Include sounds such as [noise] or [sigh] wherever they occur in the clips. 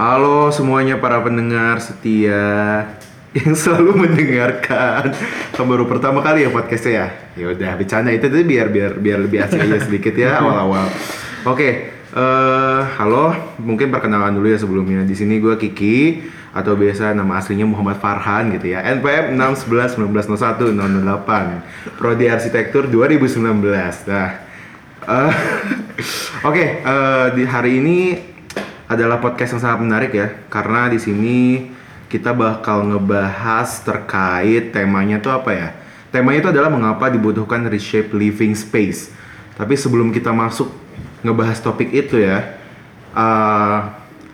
Halo semuanya para pendengar setia yang selalu mendengarkan. Kan baru pertama kali ya podcastnya ya. Ya udah bercanda itu tuh biar biar biar lebih asik aja sedikit ya awal-awal. Oke, eh, halo. Mungkin perkenalan dulu ya sebelumnya. Di sini gue Kiki atau biasa nama aslinya Muhammad Farhan gitu ya. NPM 611 1901 008. Prodi Arsitektur 2019. Nah, eh, [laughs] oke eh, di hari ini adalah podcast yang sangat menarik ya karena di sini kita bakal ngebahas terkait temanya tuh apa ya? Temanya itu adalah mengapa dibutuhkan reshape living space. Tapi sebelum kita masuk ngebahas topik itu ya eh,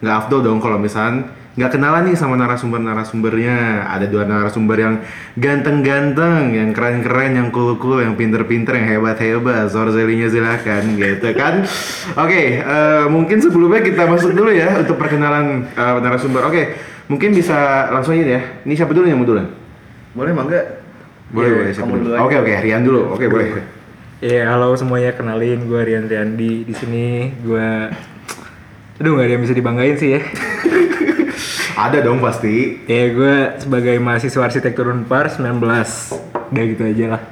nggak afdol dong kalau misalnya nggak kenalan nih sama narasumber-narasumbernya. Ada dua narasumber yang ganteng-ganteng yang keren-keren yang cool-cool yang pinter-pinter yang hebat-hebat. Sorzelinya silakan gitu kan? Oke eh, mungkin sebelumnya kita masuk dulu ya untuk perkenalan eh, narasumber. Oke mungkin bisa langsung aja ya. Ini siapa dulu yang mau duluan? Boleh mangga? boleh Iya, boleh siapa dulu? oke oke Rian dulu. Oke boleh. Iya, halo semuanya. Kenalin gue Rian Riandi. Di sini. Gue Aduh, gak ada yang bisa dibanggain sih ya. [laughs] ada dong pasti Ya, gue sebagai mahasiswa arsitektur Unpar 19. Udah gitu aja lah.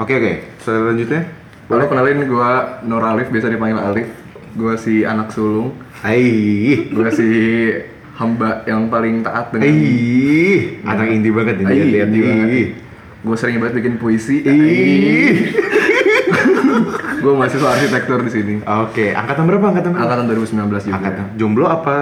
oke oke selanjutnya Halo kenalin gua Nur Alif, biasa dipanggil Alif. Gua si anak sulung. Hai Gua si hamba yang paling taat dengan Ih, anak indie banget ini. Nih. Gue sering banget bikin puisi. Ih. gue mahasiswa arsitektur di sini. Oke, angkatan berapa angkatan berapa? Angkatan 2019 juga. Angkatan jomblo apa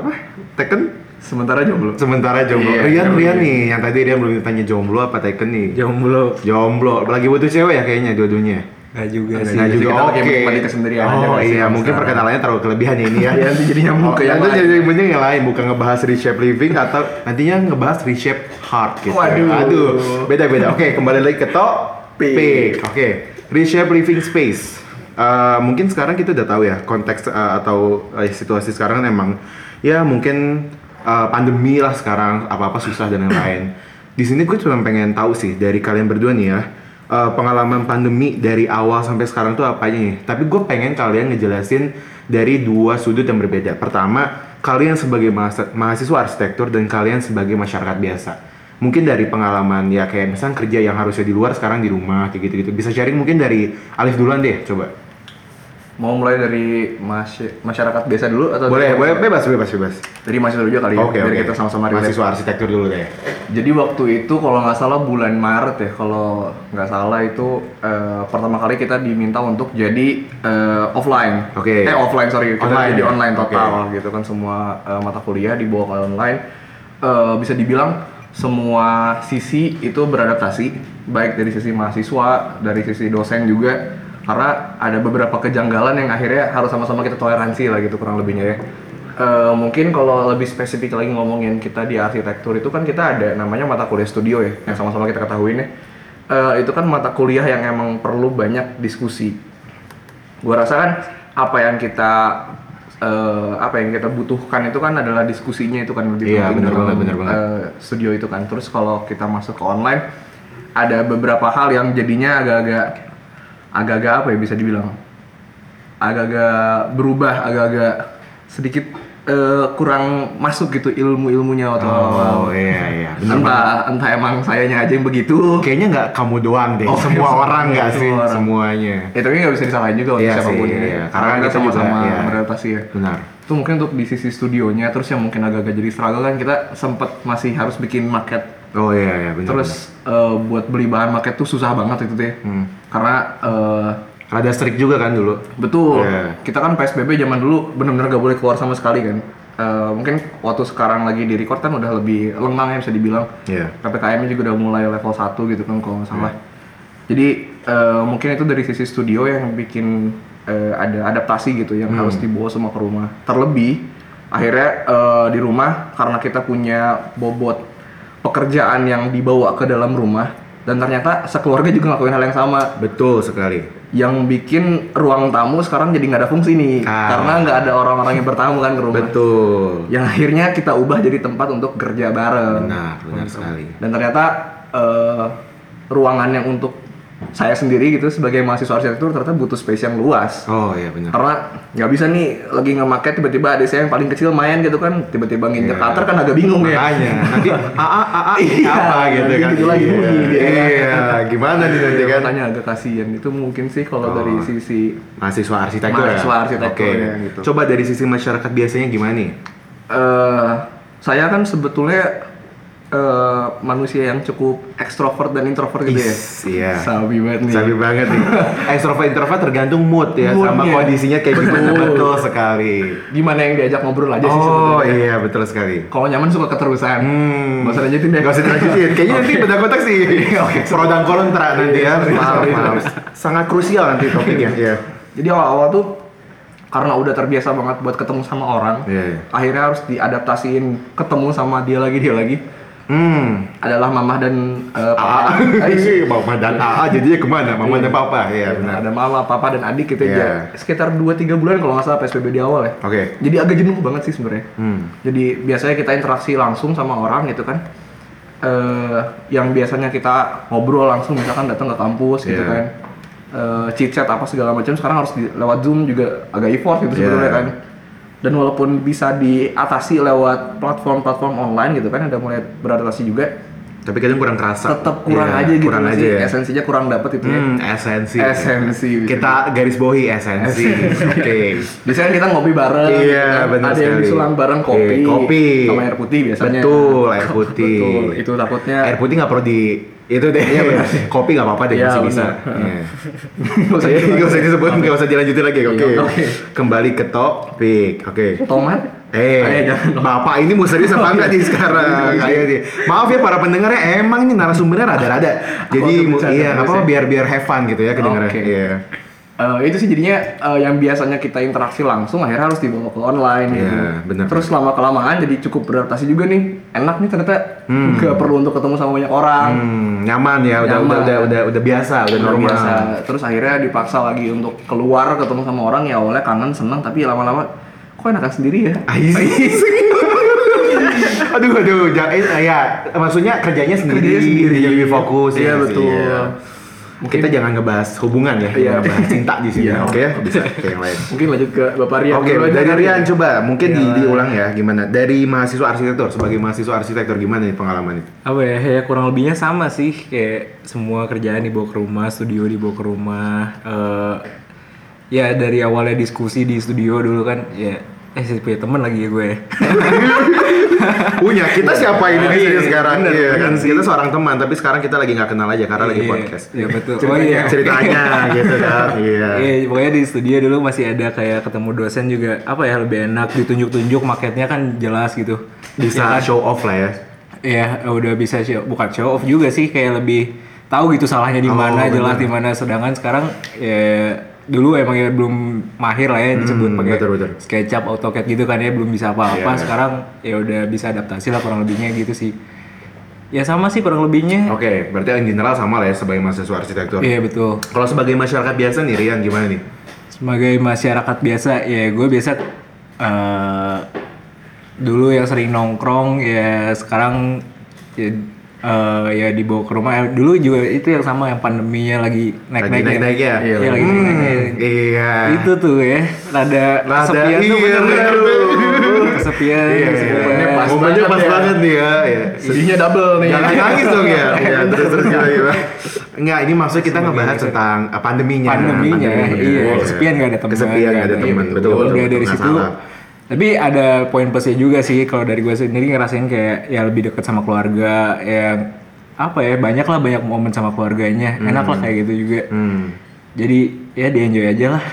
apa? Teken? Sementara jomblo. Sementara jomblo. Iya, Rian, jomblo. Rian nih, yang tadi Rian belum ditanya jomblo apa Teken nih. Jomblo. Jomblo, lagi butuh cewek ya kayaknya dua-duanya. Gak juga sih. Nah Jadi juga kita oke. menikmati kesendirian aja Oh nggak sih iya, yang mungkin perkenalannya terlalu kelebihan ya ini ya. [laughs] Iya, nanti jadi nyambung ke yang nanti jadi penting yang lain, bukan ngebahas reshape living atau nantinya ngebahas reshape heart gitu. Waduh. Aduh, beda-beda. Oke, kembali lagi ke topik. Pik. Oke, reshape living space. Eh, mungkin sekarang kita udah tahu ya konteks eh, atau eh, situasi sekarang kan emang ya mungkin eh, pandemi lah sekarang apa-apa susah dan lain-lain. Di sini gue cuma pengen tahu sih dari kalian berdua nih ya eh, pengalaman pandemi dari awal sampai sekarang tuh apa nih. Tapi gue pengen kalian ngejelasin dari dua sudut yang berbeda. Pertama, kalian sebagai mahas- mahasiswa arsitektur dan kalian sebagai masyarakat biasa. Mungkin dari pengalaman ya kayak misalnya kerja yang harusnya di luar sekarang di rumah kayak gitu-gitu. Bisa sharing mungkin dari Alif duluan deh, coba. Mau mulai dari masy- masyarakat biasa dulu atau Boleh, dari boleh bebas, bebas, bebas. Dari mahasiswa dulu kali ya, biar oke. kita sama-sama mahasiswa arsitektur dulu deh. Jadi waktu itu kalau nggak salah bulan Maret ya, kalau nggak salah itu eh, pertama kali kita diminta untuk jadi eh, offline. Oke. Eh offline sorry, kita Online jadi ya? online total Oke. gitu kan semua eh, mata kuliah dibawa ke online. Eh, bisa dibilang semua sisi itu beradaptasi, baik dari sisi mahasiswa, dari sisi dosen juga. Karena ada beberapa kejanggalan yang akhirnya harus sama-sama kita toleransi lah gitu kurang lebihnya ya. Eh, mungkin kalau lebih spesifik lagi ngomongin kita di arsitektur itu kan kita ada namanya mata kuliah studio ya yang sama-sama kita ketahui nih Eh, itu kan mata kuliah yang emang perlu banyak diskusi gue rasa kan apa yang kita eh, apa yang kita butuhkan itu kan adalah diskusinya itu kan lebih Iya, penting benar dalam, banget, benar banget. eh, studio itu kan terus kalau kita masuk ke online ada beberapa hal yang jadinya agak-agak agak-agak apa ya bisa dibilang agak-agak berubah agak-agak sedikit eh, kurang masuk gitu ilmu-ilmunya atau Oh iya iya. Bener banget. entah entah emang sayanya aja yang begitu Kayaknya nggak kamu doang deh. Oh, semua iya, [laughs] orang nggak semua sih orang. semuanya. ya tapi nggak bisa disalahin juga Iya siapa pun sih, ini. iya. karena Karena kita sama-sama iya. beradaptasi ya Benar. itu mungkin untuk di sisi studionya terus yang mungkin agak-agak jadi struggle kan kita sempet masih harus bikin market Oh iya iya benar. terus eh, buat beli bahan market tuh susah banget itu deh Hmm. karena eh, benar. rada strict juga kan dulu. betul Iya. kita kan PSBB zaman dulu bener-bener gak boleh keluar sama sekali kan Eh, mungkin waktu sekarang lagi di record kan udah lebih lengang ya bisa dibilang Iya. PPKM-nya juga udah mulai level 1 gitu kan kalau nggak salah. Jadi eh, mungkin itu dari sisi studio yang bikin eh, ada adaptasi gitu yang harus dibawa semua ke rumah. Terlebih akhirnya eh, di rumah karena kita punya bobot pekerjaan yang dibawa ke dalam rumah dan ternyata sekeluarga juga ngelakuin hal yang sama Betul sekali. yang bikin ruang tamu sekarang jadi nggak ada fungsi nih Ah. karena nggak ada orang-orang yang bertamu kan ke rumah Betul. yang akhirnya kita ubah jadi tempat untuk kerja bareng Benar, benar sekali. dan ternyata eh, ruangan yang untuk saya sendiri gitu sebagai mahasiswa arsitektur ternyata butuh space yang luas. Oh iya benar. Karena nggak bisa nih lagi nge-market tiba-tiba ada saya yang paling kecil main gitu kan tiba-tiba nginjek Iya. cutter kan agak bingung ya. Makanya nanti AA AA Iya, apa gitu kan. gitu lagi Iya. bunyi dia. Iya, gimana nih nanti kan? Makanya agak kasihan itu mungkin sih kalau Oh. dari sisi Mahasiswa arsitektur Mahasiswa ya? arsitektur Oke. ya, gitu. Coba dari sisi masyarakat biasanya gimana nih? eh saya kan sebetulnya eh, manusia yang cukup ekstrovert dan introvert gitu ya. Iya. Sabi banget nih. Sabi banget nih. [laughs] Extrovert introvert tergantung mood ya sama Moodnya. kondisinya kayak gimana Betul. betul sekali. Gimana yang diajak ngobrol aja sih Oh iya betul sekali. Kalau nyaman suka keterusan. Hmm. Gak usah lanjutin deh. Gak usah dilanjutin. Kayaknya nanti [laughs] beda konteks sih. [laughs] Pro dan kontra nanti ya. Sorry, Maaf, sorry, maaf. Sangat krusial nanti topiknya. Iya. Jadi awal-awal tuh karena udah terbiasa banget buat ketemu sama orang, Iya, iya. akhirnya harus diadaptasiin ketemu sama dia lagi dia lagi. Hmm. Adalah mamah dan eh, papa. AA. Eh, Mama dan AA jadinya ke mana? Mama dan papa. Iya benar. Ada mama, papa dan adik gitu Iya. aja. Sekitar 2-3 bulan kalau nggak salah PSBB di awal ya. Oke. Jadi agak jenuh banget sih sebenarnya. Hmm. Jadi biasanya kita interaksi langsung sama orang gitu kan. Eh yang biasanya kita ngobrol langsung misalkan datang ke kampus gitu Iya. kan. Eh chit chat apa segala macam sekarang harus di, lewat Zoom juga agak effort gitu Iya. sebenarnya kan. Dan walaupun bisa diatasi lewat platform-platform online gitu kan udah mulai beradaptasi juga, Tapi kadang kurang kerasa. tetap kurang Iya, aja gitu Kurang aja sih. ya. Esensinya kurang dapet itu ya. Hmm, esensi. Esensi, bisa Kita garis bawahi esensi. Oke. Biasanya kita ngopi bareng, Iya, gitu kan. benar ada yang sekali. disulang bareng kopi, Iya, kopi. sama air putih biasanya. Betul, air putih. Betul, itu takutnya Air putih nggak perlu di itu deh. Kopi nggak apa-apa deh Iya, masih bisa. benar. Iya. [laughs] nggak usah [laughs] Iya, gitu. Usah disebut, nggak usah dilanjutin lagi. Oke. Iya, oke. Kembali ke topik. Oke. Tomat? Eh, jangan. bapak ini mau serius apa enggak nih [laughs] sekarang? Kayak nih. Maaf ya para pendengarnya, emang ini narasumbernya rada-rada. Jadi iya, ya. biar biar have fun gitu ya kedengarannya. Oke. Iya. Eh, itu sih jadinya eh, yang biasanya kita interaksi langsung akhirnya harus dibawa ke online gitu. Iya, benar. Terus lama kelamaan jadi cukup beradaptasi juga nih. Enak nih ternyata Hmm. nggak perlu untuk ketemu sama banyak orang. Hmm, nyaman ya, udah Nyaman. udah udah udah udah biasa, udah Udah normal. biasa. Terus akhirnya dipaksa lagi untuk keluar ketemu sama orang ya awalnya kangen seneng tapi lama-lama kok enakan sendiri ya. Ais. [laughs] aduh aduh jangan eh, ya maksudnya kerjanya sendiri, Kerjanya sendiri. jadi lebih fokus Iya, ya betul. iya. kita jangan ngebahas hubungan ya Iya. ngebahas cinta di sini Iya. oke ya bisa ke yang lain Mungkin lanjut ke Bapak Rian. Oke, aja dari Rian ya. coba mungkin di, Iya. diulang ya gimana dari mahasiswa arsitektur sebagai mahasiswa arsitektur gimana nih pengalaman itu? apa ya ya kurang lebihnya sama sih kayak semua kerjaan dibawa ke rumah studio dibawa ke rumah eh ya dari awalnya diskusi di studio dulu kan ya eh sih punya temen lagi ya gue [laughs] Punya kita siapa ini sini Iya, sekarang? bener, Iya kan bener kita seorang teman tapi sekarang kita lagi nggak kenal aja karena lagi Iya, podcast. iya betul oh Ceritanya. iya [laughs] Ceritanya gitu kan. Iya. Iya, pokoknya di studio dulu masih ada kayak ketemu dosen juga apa ya lebih enak ditunjuk-tunjuk maketnya kan jelas gitu. Bisa show off lah ya. Iya, udah bisa show, bukan show off juga sih kayak lebih tahu gitu salahnya di Oh, mana, bener. jelas di mana. Sedangkan sekarang ya dulu emang ya belum mahir lah ya disebut Hmm, pakai betul, betul. SketchUp, AutoCAD gitu kan ya belum bisa apa-apa. Iya. Sekarang ya udah bisa adaptasi lah kurang lebihnya gitu sih. Ya sama sih kurang lebihnya. Oke, berarti in general sama lah ya sebagai mahasiswa arsitektur. Iya betul. Kalau sebagai masyarakat biasa nih Rian gimana nih? sebagai masyarakat biasa ya gue biasa eh, dulu yang sering nongkrong ya sekarang ya, eh, ya dibawa ke rumah Eh, dulu juga itu yang sama yang pandeminya lagi naik naik Lagi naik-naik ya? iya lagi Hmm, naik naik Iya. itu tuh ya rada Rada, kesepian tuh iya, bener-bener bener. kesepian Iya, kesepian. iya. Pas Momennya banget pas ya. banget nih ya. ya. Sedihnya double nih. Jangan nangis dong ya. [laughs] Iya, terus terus gimana gimana? Enggak, ini maksudnya kita ngebahas tentang uh, pandeminya. pandeminya, iya Betul. kesepian gak ada teman Kesepian gak ada teman, betul. udah dari nggak situ. Tapi ada poin plusnya juga sih kalau dari gue sendiri ngerasain kayak ya lebih dekat sama keluarga yang apa ya banyak lah banyak momen sama keluarganya enak lah kayak gitu juga Hmm. jadi ya di enjoy aja lah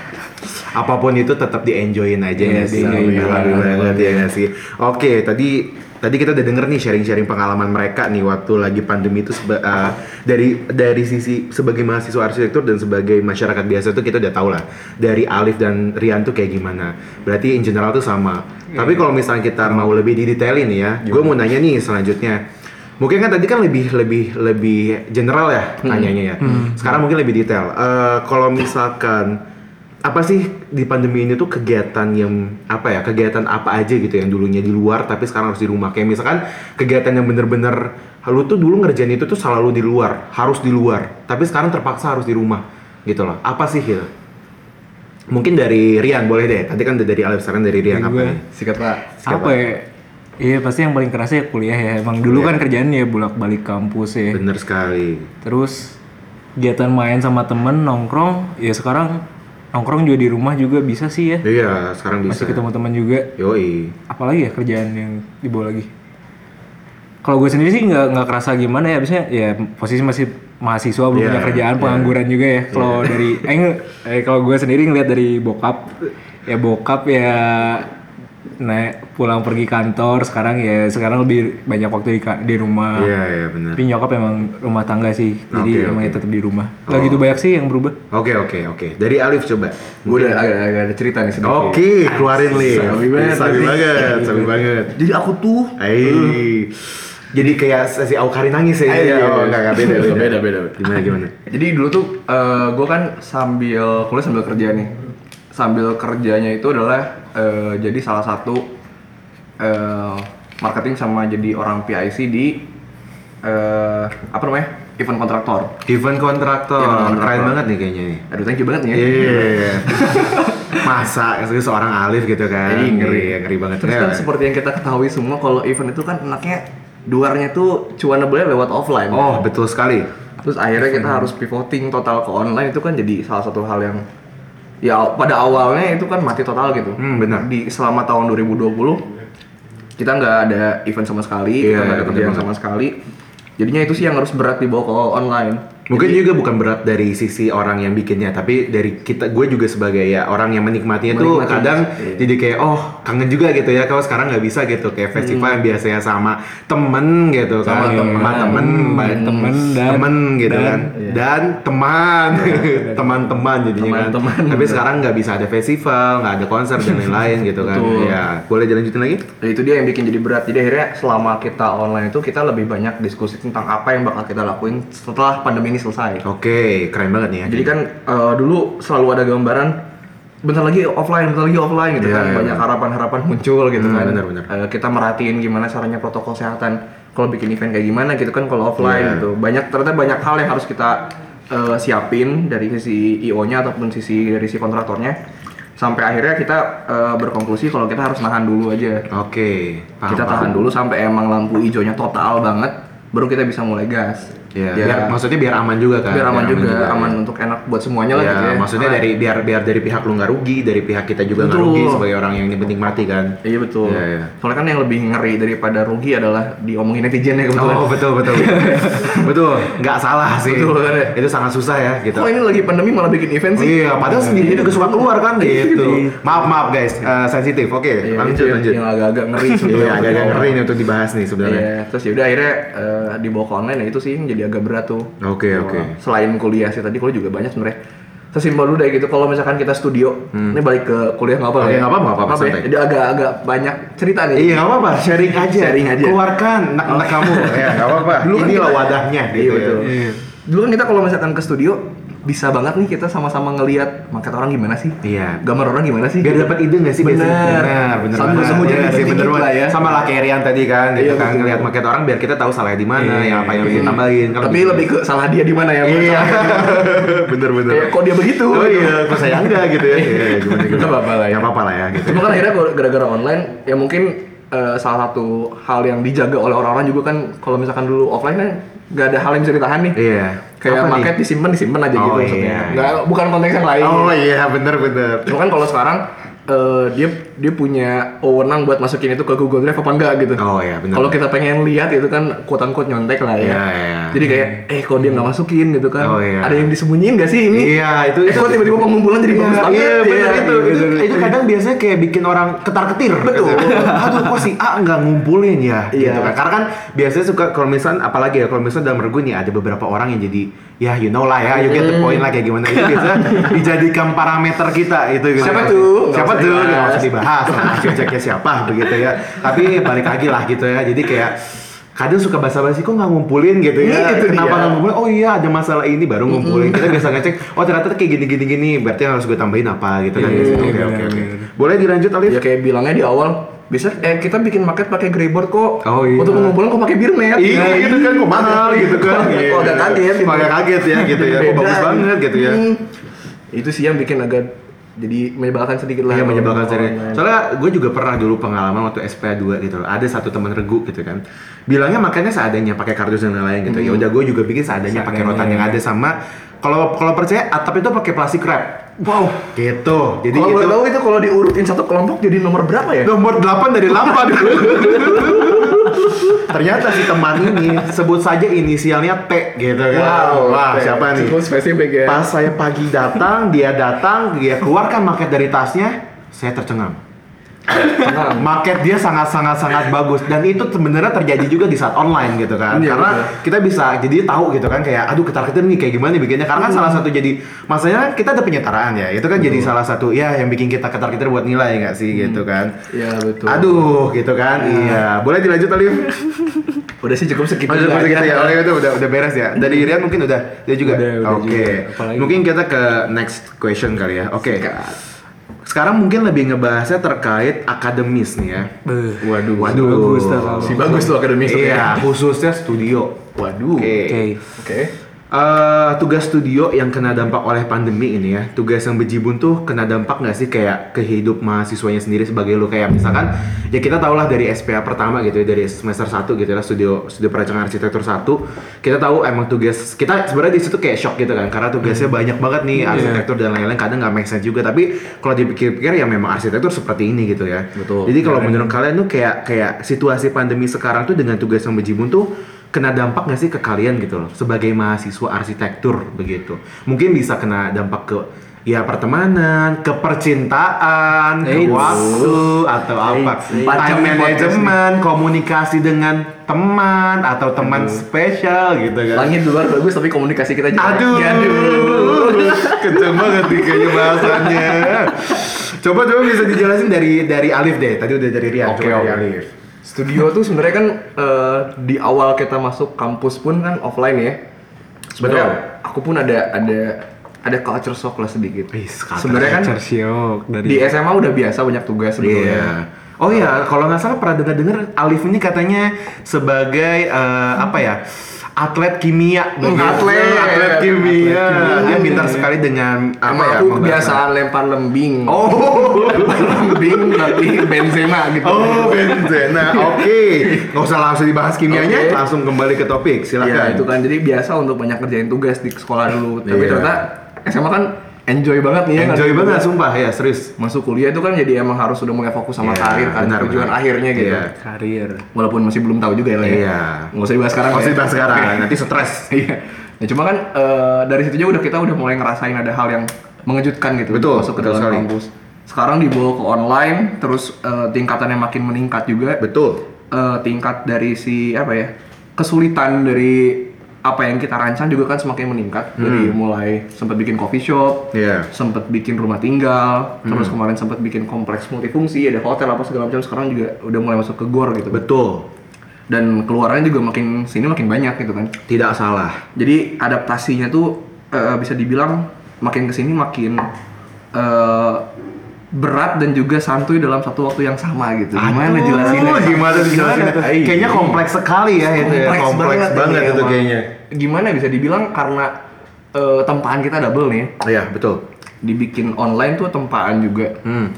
apa pun itu tetap di enjoyin aja Iya, ya di-enjoyin. Alhamdulillah banget ya nggak sih. Oke, tadi tadi kita udah denger nih sharing-sharing pengalaman mereka nih waktu lagi pandemi itu seba- uh, dari dari sisi sebagai mahasiswa arsitektur dan sebagai masyarakat biasa tuh kita udah tahu lah dari Alif dan Rian tuh kayak gimana. Berarti in general tuh sama. Tapi kalau misalnya kita mau lebih didetailin ya, gue mau nanya nih selanjutnya. Mungkin kan tadi kan lebih lebih lebih general ya nanyanya ya. Sekarang mungkin lebih detail. Eh, kalau misalkan apa sih di pandemi ini tuh kegiatan yang apa ya kegiatan apa aja gitu yang dulunya di luar tapi sekarang harus di rumah? Kayak misalkan kegiatan yang bener-bener lu tuh dulu ngerjain itu tuh selalu di luar harus di luar tapi sekarang terpaksa harus di rumah gitu loh. Apa sih gitu? Mungkin dari Rian boleh deh. Tadi kan dari Alif sekarang dari Rian. Dari apa nih? Sikat pak. apa ya? Iya pasti yang paling kerasa ya kuliah ya. Emang dulu kan kerjaan ya bolak-balik kampus ya. bener sekali. Terus kegiatan main sama temen nongkrong ya sekarang nongkrong juga di rumah juga bisa sih ya. iya sekarang bisa Masih ketemu teman juga. yoi Apalagi ya kerjaan yang dibawa lagi. Kalau gue sendiri sih nggak nggak kerasa gimana ya, biasanya ya posisi masih mahasiswa belum Iya, punya kerjaan iya. pengangguran juga ya. Kalau dari eh, eh kalau gue sendiri ngeliat dari bokap ya bokap ya naik pulang pergi kantor sekarang ya sekarang lebih banyak waktu di, di rumah. iya iya bener Tapi nyokap emang rumah tangga sih, jadi Oke, emang ya tetap di rumah. Gak gitu banyak sih yang berubah. oke oke oke dari Alif coba Gue udah agak, agak ada cerita nih sedikit. Oke, keluarin Li. Sabi banget, Sabi banget, sabi banget. Jadi aku tuh Eh, jadi kayak si Aukari nangis ya? Eh, iya, oh, iya. enggak, enggak, beda, beda. Beda, beda. Gimana, gimana? Jadi dulu tuh gue kan sambil kuliah sambil kerja nih. Sambil kerjanya itu adalah eh, jadi salah satu eh, marketing sama jadi orang PIC di eh, apa namanya event kontraktor. Event kontraktor, Event kontraktor. keren banget nih kayaknya nih. Aduh thank you banget nih ya. Iya. [laughs] Masa itu seorang Alif gitu kan? Iya, ngeri. Iya, ngeri banget. Terus kan seperti yang kita ketahui semua kalau event itu kan enaknya luarnya tuh cuanable lewat offline. Oh, betul sekali. Terus akhirnya kita harus pivoting total ke online itu kan jadi salah satu hal yang ya pada awalnya itu kan mati total gitu. Hmm, benar. Di selama tahun 2020 kita nggak ada event sama sekali, Iya, kita nggak ada benar kerjaan banget. sama sekali. Jadinya itu sih yang harus berat dibawa ke online. Mungkin juga bukan berat dari sisi orang yang bikinnya, tapi dari kita, gue juga sebagai ya orang yang menikmatinya tuh Menikmati, kadang iya. jadi kayak oh kangen juga gitu ya, kalau sekarang nggak bisa gitu kayak festival yang biasanya sama temen gitu Sama kan, temen. sama temen, Hmm, baik temen dan- temen gitu dan- kan, iya. dan teman, [laughs] teman-teman jadinya kan. Teman-teman. Tapi sekarang nggak bisa ada festival, nggak ada konser dan [laughs] lain-lain gitu kan. Betul. Ya, boleh dilanjutin lagi? Nah, itu dia yang bikin jadi berat. Jadi akhirnya selama kita online itu kita lebih banyak diskusi tentang apa yang bakal kita lakuin setelah pandemi ini selesai. Oke, keren banget nih ya. Jadi kan eh, dulu selalu ada gambaran bentar lagi offline, bentar lagi offline gitu Iya, kan. iya, Banyak harapan-harapan muncul gitu Hmm, kan. benar, benar. Eh, kita merhatiin gimana caranya protokol kesehatan kalau bikin event kayak gimana gitu kan kalau offline Iya. gitu. Banyak ternyata banyak hal yang harus kita eh, siapin dari sisi IO-nya ataupun sisi dari si kontraktornya. Sampai akhirnya kita eh, berkonklusi kalau kita harus nahan dulu aja. Oke, paham, kita paham. tahan dulu sampai emang lampu hijaunya total banget baru kita bisa mulai gas. Ya, Ya. biar maksudnya biar aman juga kan. biar aman juga, aman ya. untuk enak buat semuanya lah Ya, gitu ya. maksudnya Ah, dari biar biar dari pihak lu nggak rugi, dari pihak kita juga nggak Betul. rugi sebagai orang yang menikmati kan. Iya betul. Iya, iya. Soalnya kan yang lebih ngeri daripada rugi adalah diomongin netizen ya kebetulan. Oh betul betul [laughs] betul nggak salah sih Betul, kan ya? itu sangat susah ya gitu Kok ini lagi pandemi malah bikin event sih? iya padahal sendiri juga suka keluar kan [laughs] gitu maaf maaf guys eh, sensitif oke Iya, lanjut itu lanjut Yang agak-agak ngeri [laughs] iya sebenarnya. agak-agak ngeri nih untuk dibahas nih sebenarnya Iya, terus ya udah akhirnya eh, dibawa ke online ya itu sih yang jadi agak berat tuh. Oke, Wah, oke. Selain kuliah sih tadi kuliah juga banyak sebenarnya. Sesimpel dulu deh gitu kalau misalkan kita studio, ini balik ke kuliah nggak apa-apa Hmm. Oke, ya? nggak apa-apa, nggak apa-apa, ya? Jadi agak-agak banyak cerita nih. iya nggak apa-apa sharing aja Sharing aja. keluarkan nak-nak kamu ya nggak apa-apa Dulu kan inilah kita- wadahnya Iya, gitu betul. ya. Dulu kan kita kalau misalkan ke studio bisa banget nih kita sama-sama ngelihat market orang gimana sih? Iya. Gambar orang gimana sih? Biar dapat ide nggak sih Bener. Bener, bener Sambil banget. sembunyi Iya sih, bener lah ya. Sama lah kayak Rian tadi kan, gitu Iya, kan betul. ngeliat market orang biar kita tahu salahnya di mana, Iya, yang apa yang harus Iya. ditambahin. Kan Tapi lebih ke salah dia di mana ya? Iya, [laughs] bener bener. Kayak kok dia begitu? Oh iya, kok saya enggak gitu ya? [laughs] Iya, gimana gimana? Nggak apa-apa lah ya. Nggak apa-apa lah ya gitu. Cuma kan akhirnya kalau gara-gara online ya mungkin eh, salah satu hal yang dijaga oleh orang-orang juga kan kalau misalkan dulu offline kan nggak ada hal yang bisa ditahan nih. Iya. Kayak Apa nih? market disimpan disimpan aja Oh, gitu iya, maksudnya. iya. Nggak bukan konteks yang lain. Oh iya, bener bener. Cuma kan kalau sekarang eh, dia dia punya wewenang buat masukin itu ke Google Drive apa enggak gitu. Oh iya, bener. Kalau kita pengen lihat itu kan quote unquote nyontek lah ya. Iya, iya. Jadi kayak eh kok dia nggak masukin gitu kan. Oh, iya. Ada yang disembunyiin nggak sih ini? Iya, itu Eh kok tiba-tiba pengumpulan jadi bagus Iya, banget. iya, bener ya, itu. gitu. Itu, itu kadang biasanya kayak bikin orang ketar-ketir. Betul. Gitu. Aduh, kok si A nggak ngumpulin ya? Iya. Gitu kan. Karena kan biasanya suka kalau misalnya apalagi ya kalau misalnya dalam regu nih ada beberapa orang yang jadi ya you know lah ya, you get the point lah kayak gimana itu biasanya [laughs] dijadikan parameter kita itu gitu. Siapa tuh? Siapa tuh? Nggak usah dibahas. Nah, ceknya siapa begitu ya. Tapi balik lagi lah gitu ya. Jadi kayak kadang suka basa-basi kok nggak ngumpulin gitu ya. Iya, itu Kenapa nggak ngumpulin? Oh iya ada masalah ini baru ngumpulin. Kita biasa ngecek. Oh ternyata kayak gini gini gini. Berarti harus gue tambahin apa gitu kan? Iya, Oke iya, oke oke. benar. Boleh dilanjut Alif? Ya kayak bilangnya di awal bisa eh kita bikin market pakai greyboard kok. Oh, iya. Untuk ngumpulin kok pakai birnet. Iya gitu kan kok mahal gitu kan. Kok agak kaget gitu. Kaget ya gitu ya. Kok bagus banget gitu ya. Hmm. Itu sih yang bikin agak jadi menyebalkan sedikit lah. Iya menyebalkan online. Soalnya gue juga pernah dulu pengalaman waktu SPA 2 gitu loh. Ada satu teman regu gitu kan. Bilangnya makanya seadanya pakai kardus dan lain-lain gitu. Ya udah gue juga bikin seadanya pakai rotan yang ya. ada sama kalau kalau percaya atap itu pakai plastik wrap. Wow. Gitu. Jadi Kalau itu tahu itu kalau diurutin satu kelompok jadi nomor berapa ya? nomor 8 dari 8. [laughs] Ternyata si teman ini sebut saja inisialnya T gitu kan. Wah, oke. siapa nih? Cukup spesifik ya. Pas saya pagi datang, dia datang, dia keluarkan market dari tasnya, saya tercengang. Market dia sangat-sangat sangat bagus dan itu sebenarnya terjadi juga di saat online gitu kan. Iya, Karena betul. kita bisa jadi tahu gitu kan kayak aduh ketar-ketir nih kayak gimana nih bikinnya. Karena kan salah satu jadi masalahnya kan kita ada penyetaraan ya. Itu kan jadi salah satu ya yang bikin kita ketar-ketir buat nilai nggak sih gitu kan. Iya betul. Aduh gitu kan. Iya. Boleh dilanjut Alif? [laughs] Udah sih cukup segitu. Oh, udah gitu ya. Oleh itu udah udah beres ya. Dari Rian mungkin udah. Dia juga. Oke. Apalagi? Mungkin kita ke next question kali ya. Oke. Sekarang mungkin lebih ngebahasnya terkait akademis nih ya. Beuh. Waduh, waduh. Bagus Si bagus tuh akademis tuh Iya, ya. khususnya studio. Waduh. Oke. Oke. Oke. Eh, tugas studio yang kena dampak oleh pandemi ini ya, tugas yang bejibun tuh kena dampak nggak sih kayak ke hidup mahasiswanya sendiri sebagai lo kayak misalkan ya kita tau lah dari SPA pertama gitu ya dari semester 1 gitu ya studio studio perancangan arsitektur 1 kita tahu emang tugas kita sebenarnya di situ kayak shock gitu kan karena tugasnya banyak banget nih arsitektur dan lain-lain kadang nggak make sense juga tapi kalau dipikir-pikir ya memang arsitektur seperti ini gitu ya. Betul. jadi kalau menurut kalian tuh kayak kayak situasi pandemi sekarang tuh dengan tugas yang bejibun tuh kena dampak nggak sih ke kalian gitu loh sebagai mahasiswa arsitektur begitu mungkin bisa kena dampak ke ya pertemanan ke percintaan ke waktu atau apa Eits. time management komunikasi dengan teman atau teman spesial gitu kan Langit luar bagus tapi komunikasi kita jelek. Aduh, Aduh. kenceng banget nih kayaknya bahasannya. Coba coba bisa dijelasin dari dari Alif deh. Tadi udah dari Rian, Oke, coba dari oke. Alif. Studio tuh sebenarnya kan eh, di awal kita masuk kampus pun kan offline ya. Sebenarnya aku pun ada ada ada culture shock lah sedikit. Sebenarnya kan Culture shock dari di SMA udah biasa banyak tugas sebetulnya. Iya. Oh iya, kalau nggak salah pernah dengar-dengar Alif ini katanya sebagai eh, apa ya? Atlet kimia, begitu. atlet. atlet kimia. Atlet kimia. Dia pintar sekali dengan apa ya? aku kebiasaan lempar lembing. Oh, [laughs] lempar lembing tapi Benzema gitu. oh Benzema. Oke, nggak usah langsung dibahas kimianya, Oke. langsung kembali ke topik. Iya Silakan. itu kan jadi biasa untuk banyak kerjain tugas di sekolah dulu. Tapi Iya. ternyata SMA kan enjoy banget nih ya. Enjoy ngerjain banget, sumpah ya serius. Masuk kuliah itu kan jadi emang harus udah mulai fokus sama Iya, karir kan benar, tujuan benar. akhirnya gitu. Iya. karir. Walaupun masih belum tahu juga ya. lah ya. Iya. Nggak usah dibahas sekarang. Lah ya. dibahas sekarang, Oke. nanti stres. [laughs] Iya. Nah cuma kan eh, dari situ juga udah kita udah mulai ngerasain ada hal yang mengejutkan gitu Betul, masuk ke betul dalam sekali. kampus. Sekarang dibawa ke online, terus eh, tingkatannya makin meningkat juga. Betul. Eh, tingkat dari si apa ya kesulitan dari apa yang kita rancang juga kan semakin meningkat dari mulai sempat bikin coffee shop, Iya. sempat bikin rumah tinggal, terus kemarin sempat bikin kompleks multifungsi, ada hotel apa segala macam. Sekarang juga udah mulai masuk ke gor gitu. Betul. Dan keluarannya juga makin sini makin banyak gitu kan. Tidak salah. Jadi adaptasinya tuh eh, bisa dibilang makin ke sini makin eh, berat dan juga santuy dalam satu waktu yang sama gitu. Gimana Aduh, jelasinnya? Gimana dijelasinnya? Kayaknya kompleks sekali ya itu ya. Kompleks banget, ini itu emang. kayaknya. Gimana bisa dibilang karena eh, tempaan kita double nih. Iya, betul. Dibikin online tuh tempaan juga. Hmm.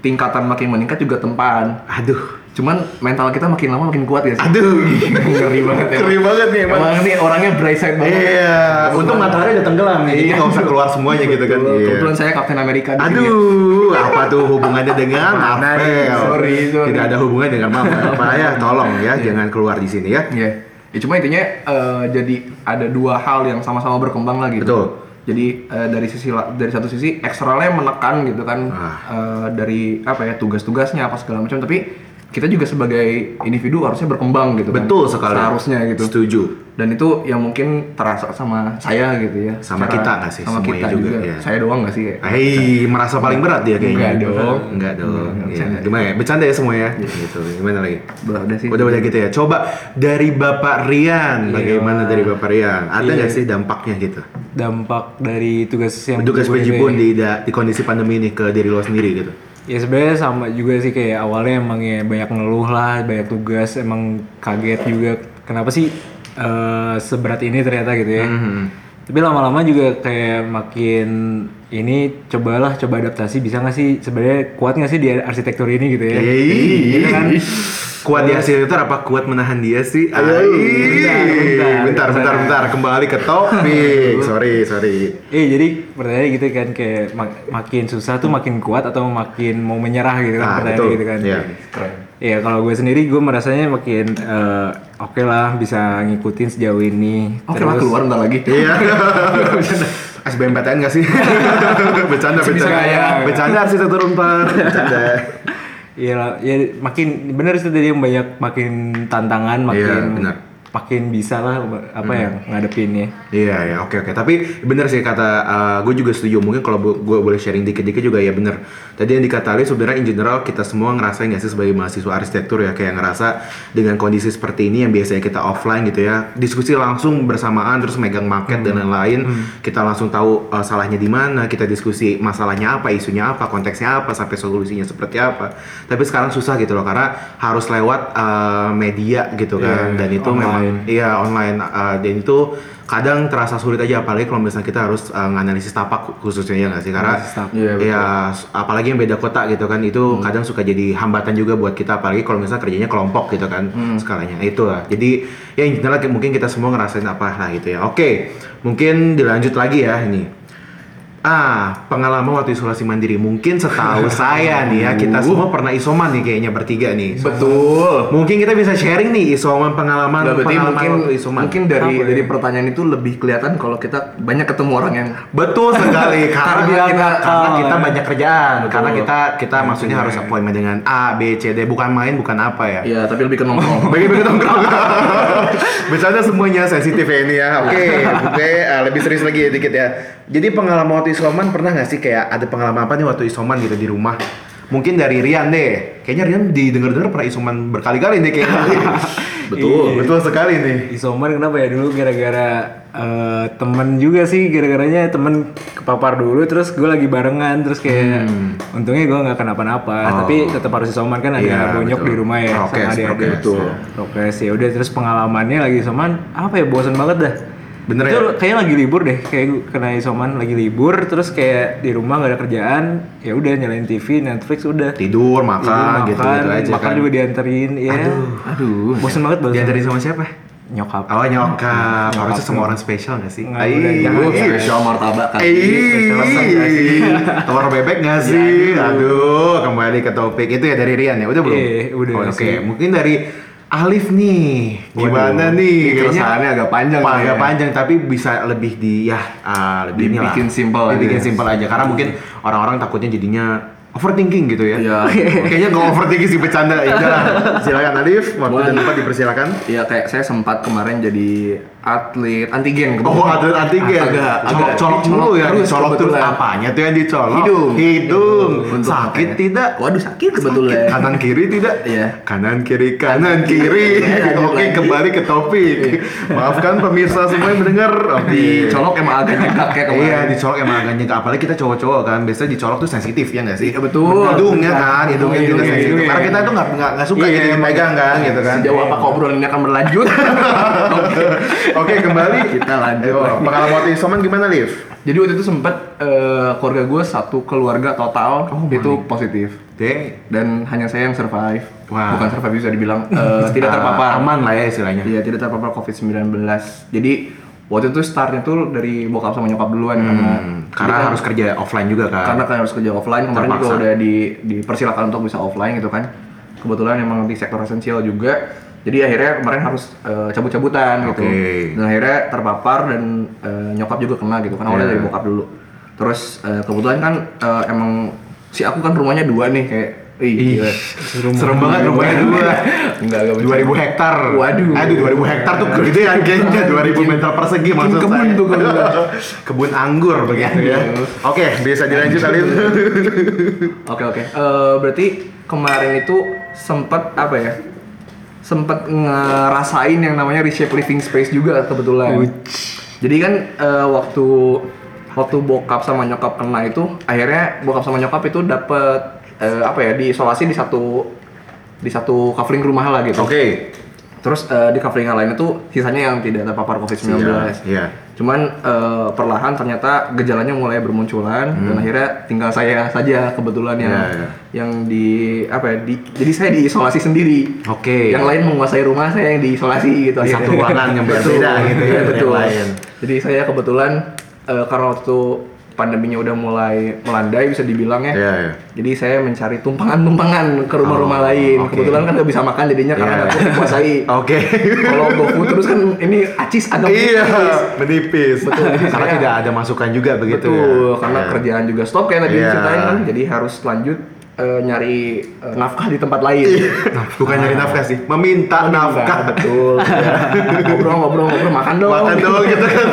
Tingkatan makin meningkat juga tempaan. Aduh. Cuman mental kita makin lama makin kuat ya sih. Aduh. [laughs] Ngeri banget ya. Ngeri banget nih emang. Emang nih orangnya bright side banget. Iya, untung matahari udah tenggelam nih, jadi nggak usah keluar semuanya gitu kan. Iya. Kebetulan saya Captain America di sini. Aduh, [laughs] apa tuh hubungannya dengan? Marvel? Sorry, sorry. Tidak ada hubungannya dengan Marvel. Apa ya? [laughs] Tolong ya, jangan keluar di sini ya. Iya. Ya cuma intinya eh, jadi ada dua hal yang sama-sama berkembang lagi. Betul. Jadi eh, dari sisi dari satu sisi eksternalnya menekan gitu kan Ah. eh, dari apa ya tugas-tugasnya apa segala macam tapi kita juga sebagai individu harusnya berkembang gitu kan. Betul sekali. Seharusnya gitu. Setuju. Dan itu yang mungkin terasa sama saya gitu ya. Sama Secara- kita nggak sih? Sama Semuanya kita juga, juga. ya. Saya doang nggak sih? ya? Hei, merasa paling berat dia kayaknya. Enggak dong. Enggak dong. Enggak, Iya. bercanda. Gimana ya? Bercanda ya semua ya? Gitu. Gimana lagi? Udah sih. Udah udah gitu ya. Coba dari Bapak Rian, bagaimana dari Bapak Rian? Ada Iya. nggak sih dampaknya gitu? dampak dari tugas yang Tugas PJBON ya. di, di kondisi pandemi ini ke diri lo sendiri gitu. Ya sebenarnya sama juga sih kayak awalnya emang ya banyak ngeluh lah, banyak tugas, emang kaget juga kenapa sih eh, seberat ini ternyata gitu ya. Mhm. Tapi lama-lama juga kayak makin ini cobalah coba adaptasi bisa nggak sih sebenarnya kuat nggak sih di arsitektur ini gitu ya? Yeay. Gitu kan? [laughs] Kuat di arsitektur apa kuat menahan dia sih? Ayo, Ai. bentar, bentar. bentar, bentar, bentar. Kembali ke topik. sorry, sorry. Eh jadi pertanyaan gitu kan kayak mak- makin susah tuh makin kuat atau makin mau menyerah gitu kan Ah, pertanyaan betul. gitu kan. Iya. Keren. Iya kalau gue sendiri gue merasanya makin eh, oke lah bisa ngikutin sejauh ini. Oke lah keluar bentar lagi. Iya. [laughs] SBMPTN gak sih? [laughs] bercanda, bercanda. nggak ya? Bercanda arsitektur unpar. Bercanda. Iya ya makin bener sih tadi yang banyak makin tantangan makin Iya, benar. Makin bisa lah apa ya ngadepinnya. Iya ya oke oke. Tapi bener sih kata gue juga setuju. Mungkin kalau gue boleh sharing dikit-dikit juga ya bener. Tadi yang dikata Ali sebenarnya in general kita semua ngerasain nggak sih sebagai mahasiswa arsitektur ya? Kayak ngerasa dengan kondisi seperti ini yang biasanya kita offline gitu ya diskusi langsung bersamaan terus megang market dan lain-lain kita langsung tahu uh, salahnya di mana kita diskusi masalahnya apa isunya apa konteksnya apa sampai solusinya seperti apa. Tapi sekarang susah gitu loh karena harus lewat uh, media gitu kan Iya, dan itu online. memang Iya online. Uh, dan itu kadang terasa sulit aja apalagi kalau misalnya kita harus uh, nganalisis tapak khususnya ya nggak sih karena. Iya, ya apalagi yang beda kota gitu kan itu kadang suka jadi hambatan juga buat kita apalagi kalau misalnya kerjanya kelompok gitu kan skalanya. Itu lah jadi ya in general mungkin kita semua ngerasain apa lah gitu ya. Oke mungkin dilanjut lagi ya ini Ah, pengalaman waktu isolasi mandiri. Mungkin setahu saya nih ya, kita semua pernah isoman nih kayaknya bertiga nih. Betul. Mungkin kita bisa sharing nih isoman pengalaman berarti pengalaman mungkin waktu isoman. mungkin dari Apa ya? dari pertanyaan itu lebih kelihatan kalau kita banyak ketemu orang yang Betul sekali [laughs] karena kita karena kita ya. banyak kerjaan Betul. karena kita kita maksudnya harus appointment dengan A B C D bukan main bukan apa ya. ya tapi lebih ke nongkrong. [laughs] Bagi bagi nongkrong. [laughs] Bercanda semuanya sensitif ya ini ya. Oke, oke eh, lebih serius lagi ya dikit ya. Jadi pengalaman waktu isoman pernah nggak sih kayak ada pengalaman apa nih waktu isoman gitu di rumah? Mungkin dari Rian deh. Kayaknya Rian didengar-dengar pernah isoman berkali-kali nih kayaknya. [laughs] betul, Iya. betul sekali nih. Isoman kenapa ya dulu gara-gara eh, temen juga sih gara-garanya temen kepapar dulu terus gue lagi barengan terus kayak untungnya gue nggak kenapa-napa Hmm. Oh. tapi tetap harus isoman kan ada Iya, bonyok betul. di rumah ya Prokes, sama adik-adik prokes ya udah terus pengalamannya lagi isoman apa ya bosan banget dah Bener itu ya? kayaknya lagi libur deh kayak kena isoman lagi libur terus kayak di rumah gak ada kerjaan ya udah nyalain TV Netflix udah Tidur, makan, Tidur, gitu, makan, gitu aja makan kan. juga dianterin ya Aduh. bosan banget bosan Diantarin sama siapa? nyokap Oh nyokap, Nyokap harusnya dong. orang spesial gak sih? Nggak, Ai, udah, jangan, iya. jangan. Spesial martabak kan. Ih, telur bebek gak sih? Aduh, kembali ke topik itu ya dari Rian ya, udah belum? Iya, udah Oke, mungkin dari Alif nih, gimana Waduh, nih? keresahannya agak panjang agak ya. panjang, tapi bisa lebih di ya ah, lebih. Dibikin simple aja. Dibikin simple aja, karena mungkin orang-orang takutnya jadinya overthinking gitu ya. Iya. [laughs] Kayaknya nggak overthinking sih bercanda. Ya udah, [laughs] silakan Alif, waktu dan tempat dipersilakan. Iya kayak saya sempat kemarin jadi atlet antigen. Oh, atlet antigen. Agak colok, agak colok dulu ya. terus Colok kebetulan. apanya tuh yang dicolok? Hidung. Hidung. Untuk Sakit matanya. tidak? Waduh sakit kebetulan. Sakit. Kanan kiri tidak? Iya. Kanan kiri kanan kiri. Iya, Oke, lagi. Iya. kembali ke topik. Maafkan pemirsa semua yang mendengar. Oke. Dicolok emang agak nyegak ya kemarin. Iya, dicolok emang agak nyegak. Apalagi kita cowok-cowok kan, biasanya dicolok tuh sensitif ya nggak sih? Iya, betul. Hidungnya kan, hidungnya juga sensitif. Karena kita tuh nggak nggak suka Iya, jadi megang kan, gitu kan? Sejauh apa obrolan ini akan berlanjut? [laughs] [laughs] Oke, kembali. Kita lanjut lagi. pengalaman waktu isoman gimana, Liv? Jadi waktu itu sempat eh, keluarga gue satu keluarga total Oh, itu positif Deh, dan hanya saya yang survive. Wah. Bukan survive bisa dibilang eh, tidak [laughs] Ah, terpapar. aman lah ya istilahnya. Iya tidak terpapar COVID-19. Jadi waktu itu startnya tuh dari bokap sama nyokap duluan karena Hmm, karena harus kan- kerja offline juga kan. karena kan harus kerja offline kemarin juga Terpaksa. udah di dipersilakan untuk bisa offline gitu kan. Kebetulan emang di sektor esensial juga. Jadi akhirnya kemarin harus eh, cabut-cabutan gitu. Oke. Dan akhirnya terpapar dan eh, nyokap juga kena gitu kan awalnya Iya. dari bokap dulu. Terus eh, kebetulan kan eh, emang si aku kan rumahnya dua nih kayak Ih, gila. Serem banget rumahnya dua. [laughs] Enggak, enggak 2000 hektar. Waduh. Aduh, 2000 hektar tuh gede ya kayaknya 2000 meter persegi maksud kebun saya. tuh kebun. [laughs] kebun anggur begitu ya. Aduh. Oke, bisa dilanjut Alif. [laughs] Oke oke. Berarti kemarin itu sempat apa ya? Sempat ngerasain yang namanya reshape living space juga kebetulan. Jadi kan eh, waktu waktu bokap sama nyokap kena itu, akhirnya bokap sama nyokap itu dapet eh, apa ya? diisolasi di satu di satu covering rumah lah gitu. Oke. Terus eh, di covering yang lain itu sisanya yang tidak terpapar COVID-19. Iya. Cuman eh, perlahan ternyata gejalanya mulai bermunculan dan akhirnya tinggal saya saja kebetulan yang Hmm. Iya, iya. yang di apa ya? Di, jadi saya diisolasi sendiri. Oke. Yang lain menguasai rumah saya yang diisolasi gitu. Di satu ruangan yang berbeda gitu ya betul. yang lain. Jadi saya kebetulan eh, karena waktu pandeminya udah mulai melandai bisa dibilang ya. Iya, iya. Jadi saya mencari tumpangan-tumpangan ke rumah-rumah Oh, lain. oke. Kebetulan kan nggak bisa makan jadinya karena Iya. nggak kuasai. [laughs] Oke. Kalau GoFood terus kan ini acis agak Iya, menipis. menipis. Betul, [laughs] jadi Karena saya- tidak ada masukan juga begitu ya. Betul, karena Iya. kerjaan juga stop kayak tadi Iya. ceritain kan. Jadi harus lanjut eh, nyari eh, nafkah di tempat lain. Nah, bukan nyari nafkah sih, meminta nafkah. betul. Ya. Ngobrol, ngobrol, ngobrol, makan dong. Makan dong gitu kan.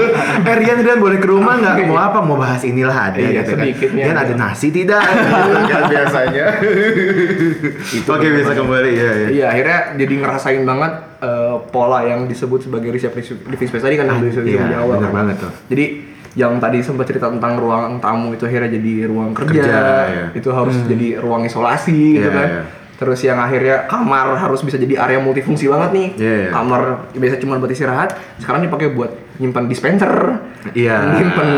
[laughs] eh Rian, Rian boleh ke rumah nggak? Mau apa? Mau bahas inilah ada Iya, gitu kan. sedikitnya Rian ada. nasi tidak? [laughs] Gitu kan biasanya. Oke bisa kembali ya. ya. Iya, akhirnya jadi ngerasain banget eh, pola yang disebut sebagai reshape living space tadi kan yang disebut iya, di awal. bener kan. banget tuh. Jadi yang tadi sempat cerita tentang ruang tamu itu akhirnya jadi ruang kerja, Kerja, iya. itu harus jadi ruang isolasi gitu Iya, kan. iya. Terus yang akhirnya kamar harus bisa jadi area multifungsi banget nih. Iya, iya. Kamar biasa cuma buat istirahat, sekarang dipakai buat nyimpan dispenser, Iya. nyimpan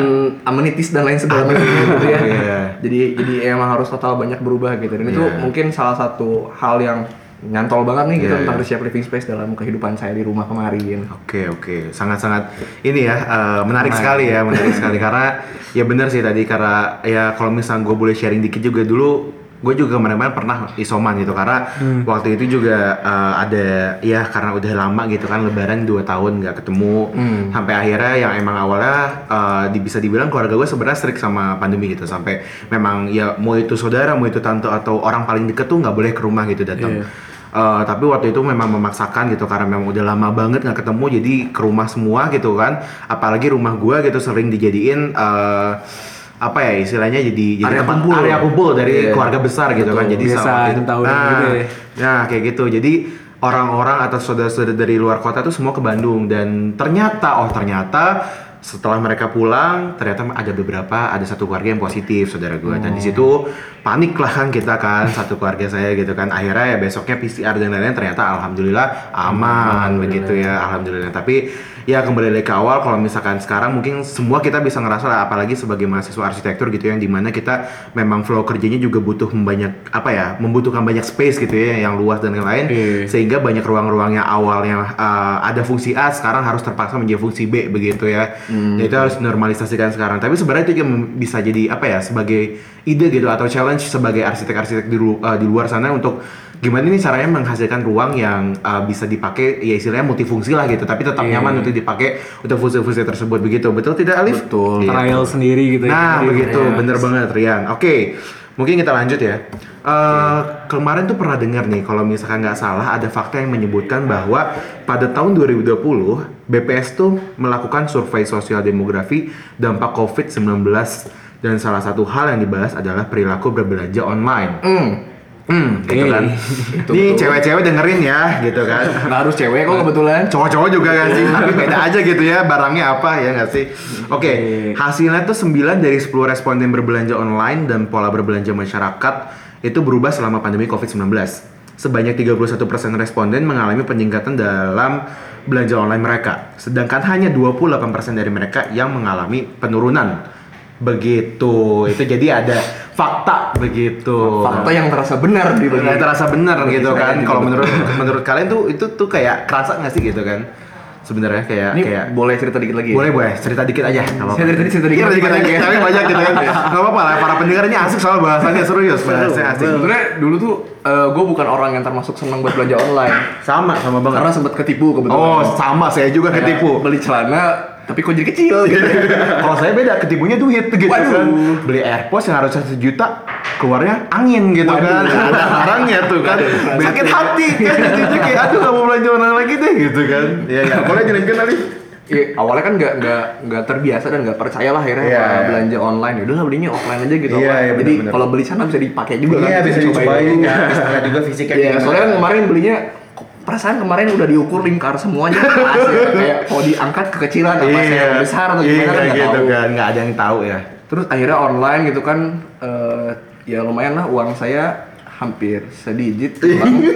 amenities dan lain sebagainya gitu ya. Iya. Jadi jadi emang harus total banyak berubah gitu. Dan itu Iya. mungkin salah satu hal yang nyantol banget nih gitu Iya, tentang iya. reshape living space dalam kehidupan saya di rumah kemarin. Oke oke sangat-sangat ini ya eh, menarik sekali ya menarik sekali karena ya benar sih tadi karena ya kalau misalnya gue boleh sharing dikit juga dulu gue juga kemarin-kemarin pernah isoman gitu karena waktu itu juga eh, ada ya karena udah lama gitu kan lebaran 2 tahun nggak ketemu. Sampai akhirnya yang emang awalnya eh, di- bisa dibilang keluarga gue sebenarnya strict sama pandemi gitu. Sampai memang ya mau itu saudara mau itu tante atau orang paling deket tuh nggak boleh ke rumah gitu datang. Eh, tapi waktu itu memang memaksakan gitu karena memang udah lama banget nggak ketemu jadi ke rumah semua gitu kan. Apalagi rumah gua gitu sering dijadiin eh, apa ya istilahnya jadi jadi Area tempat kumpul. area kumpul dari Iya. keluarga besar gitu kan. Jadi Kebiasaan sama itu tahunan nah, gitu ya. nah kayak gitu. Jadi orang-orang atau saudara-saudara dari luar kota tuh semua ke Bandung. Dan ternyata oh ternyata setelah mereka pulang ternyata ada beberapa ada satu keluarga yang positif saudara gue. Dan di situ panik lah kan kita kan [laughs] satu keluarga saya gitu kan. Akhirnya ya besoknya PCR dan lain-lain ternyata alhamdulillah aman begitu ya alhamdulillah. Tapi ya kembali lagi ke awal kalau misalkan sekarang mungkin semua kita bisa ngerasa lah apalagi sebagai mahasiswa arsitektur gitu ya yang di mana kita memang flow kerjanya juga butuh banyak apa ya membutuhkan banyak space gitu ya yang luas dan lain-lain Iya. sehingga banyak ruang-ruang yang awalnya uh, ada fungsi A sekarang harus terpaksa menjadi fungsi B begitu ya. Ya, itu harus normalisasikan sekarang. Tapi sebenarnya itu juga bisa jadi apa ya sebagai ide gitu atau challenge sebagai arsitek-arsitek di, lu- uh, di luar sana untuk gimana nih caranya menghasilkan ruang yang uh, bisa dipakai ya istilahnya multifungsi lah gitu tapi tetap Iya. nyaman untuk dipakai untuk fungsi-fungsi tersebut begitu. Betul tidak Alif? Betul. Trial sendiri gitu ya. Nah, Jadi, begitu, ya. bener banget Rian. Oke, mungkin kita lanjut ya. Eh, Kemarin tuh pernah dengar nih, kalau misalkan nggak salah ada fakta yang menyebutkan bahwa pada tahun 2020 BPS tuh melakukan survei sosial demografi dampak COVID-19 dan salah satu hal yang dibahas adalah perilaku berbelanja online. Hmm. Hmm, gitu kan. [laughs] Ini cewek-cewek dengerin ya, gitu kan. [laughs] Nggak harus cewek kok kebetulan. Cowok-cowok juga kan sih, tapi beda aja gitu ya barangnya apa ya nggak sih? Oke, hasilnya tuh 9 dari 10 responden berbelanja online dan pola berbelanja masyarakat itu berubah selama pandemi COVID-19. Sebanyak 31% responden mengalami peningkatan dalam belanja online mereka, sedangkan hanya 28% dari mereka yang mengalami penurunan. Begitu, itu jadi ada fakta begitu. Fakta yang terasa benar di Nggak terasa benar gitu kan. Kalau menurut [laughs] menurut kalian tuh itu tuh kayak kerasa nggak sih gitu kan? Sebenarnya kayak Ini kayak boleh cerita dikit lagi. ya? boleh boleh cerita dikit aja. apa-apa. Saya dari tadi cerita dikit. Iya, dikit banyak aja. ya. Tapi banyak gitu kan. [laughs] Gak apa-apa lah. Para pendengar ini asik soal bahasannya serius. Bahasanya asik. Sebenarnya dulu tuh gue bukan orang yang termasuk senang buat belanja online Sama sama banget. karena sempat ketipu kebetulan. Oh sama saya juga ketipu. Beli celana tapi kok jadi kecil gitu. [laughs] Kalau saya beda, ketipunya duit gitu Waduh. kan. Beli AirPods yang harus satu juta, keluarnya angin gitu Waduh. kan. Ada barangnya tuh kan. Sakit hati kan jadinya kayak aduh gak mau belanja online lagi deh gitu kan. Iya ya, boleh jelaskan Alif. Iya, awalnya kan nggak nggak nggak terbiasa dan nggak percaya lah akhirnya Iya, iya. belanja online. Ya udahlah belinya offline aja gitu. Iya, kan. iya, Jadi kalau beli sana bisa dipakai juga kan. Iya bisa dicobain. dicobain kan. Bisa juga fisiknya. Iya, soalnya kan kemarin belinya perasaan kemarin udah diukur lingkar semuanya ya. [laughs] kayak mau diangkat kekecilan apa saya besar atau gimana iya, kan nggak gitu tahu. kan, nggak ada yang tahu ya. Terus akhirnya online gitu kan eh, ya lumayan lah uang saya hampir sedikit hilang. [laughs]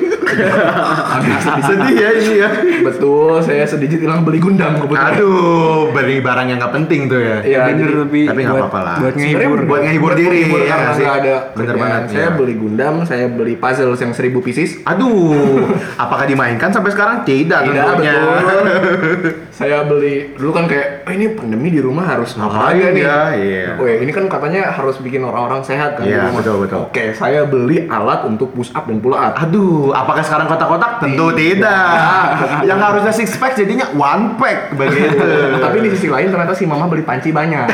Sedih ya ini ya. Betul, saya sedikit hilang beli Gundam kebetulan. Aduh, beli barang yang nggak penting tuh ya. Iya, bener jadi- tapi, tapi nggak buat- apa-apa lah. Buat ngehibur. buat ngehibur diri, ya karena nggak sih? ada Bener kerjaan. banget, Saya iya. beli Gundam, saya beli puzzle yang 1000 pieces. Aduh, [laughs] apakah dimainkan sampai sekarang? Tidak, Tidak tentunya. betul. [laughs] saya beli dulu kan kayak, oh ini pandemi di rumah harus Ngapain ngapain nih? ya? Iya. Oh ya, ini kan katanya harus bikin orang-orang sehat kan di Iya, rumah. betul, betul. Oke, saya beli alat untuk push up dan pull up. Aduh, apakah sekarang kotak-kotak? Tentu tidak. yang harusnya six pack jadinya one pack begitu. [laughs] Tapi di sisi lain ternyata si mama beli panci banyak.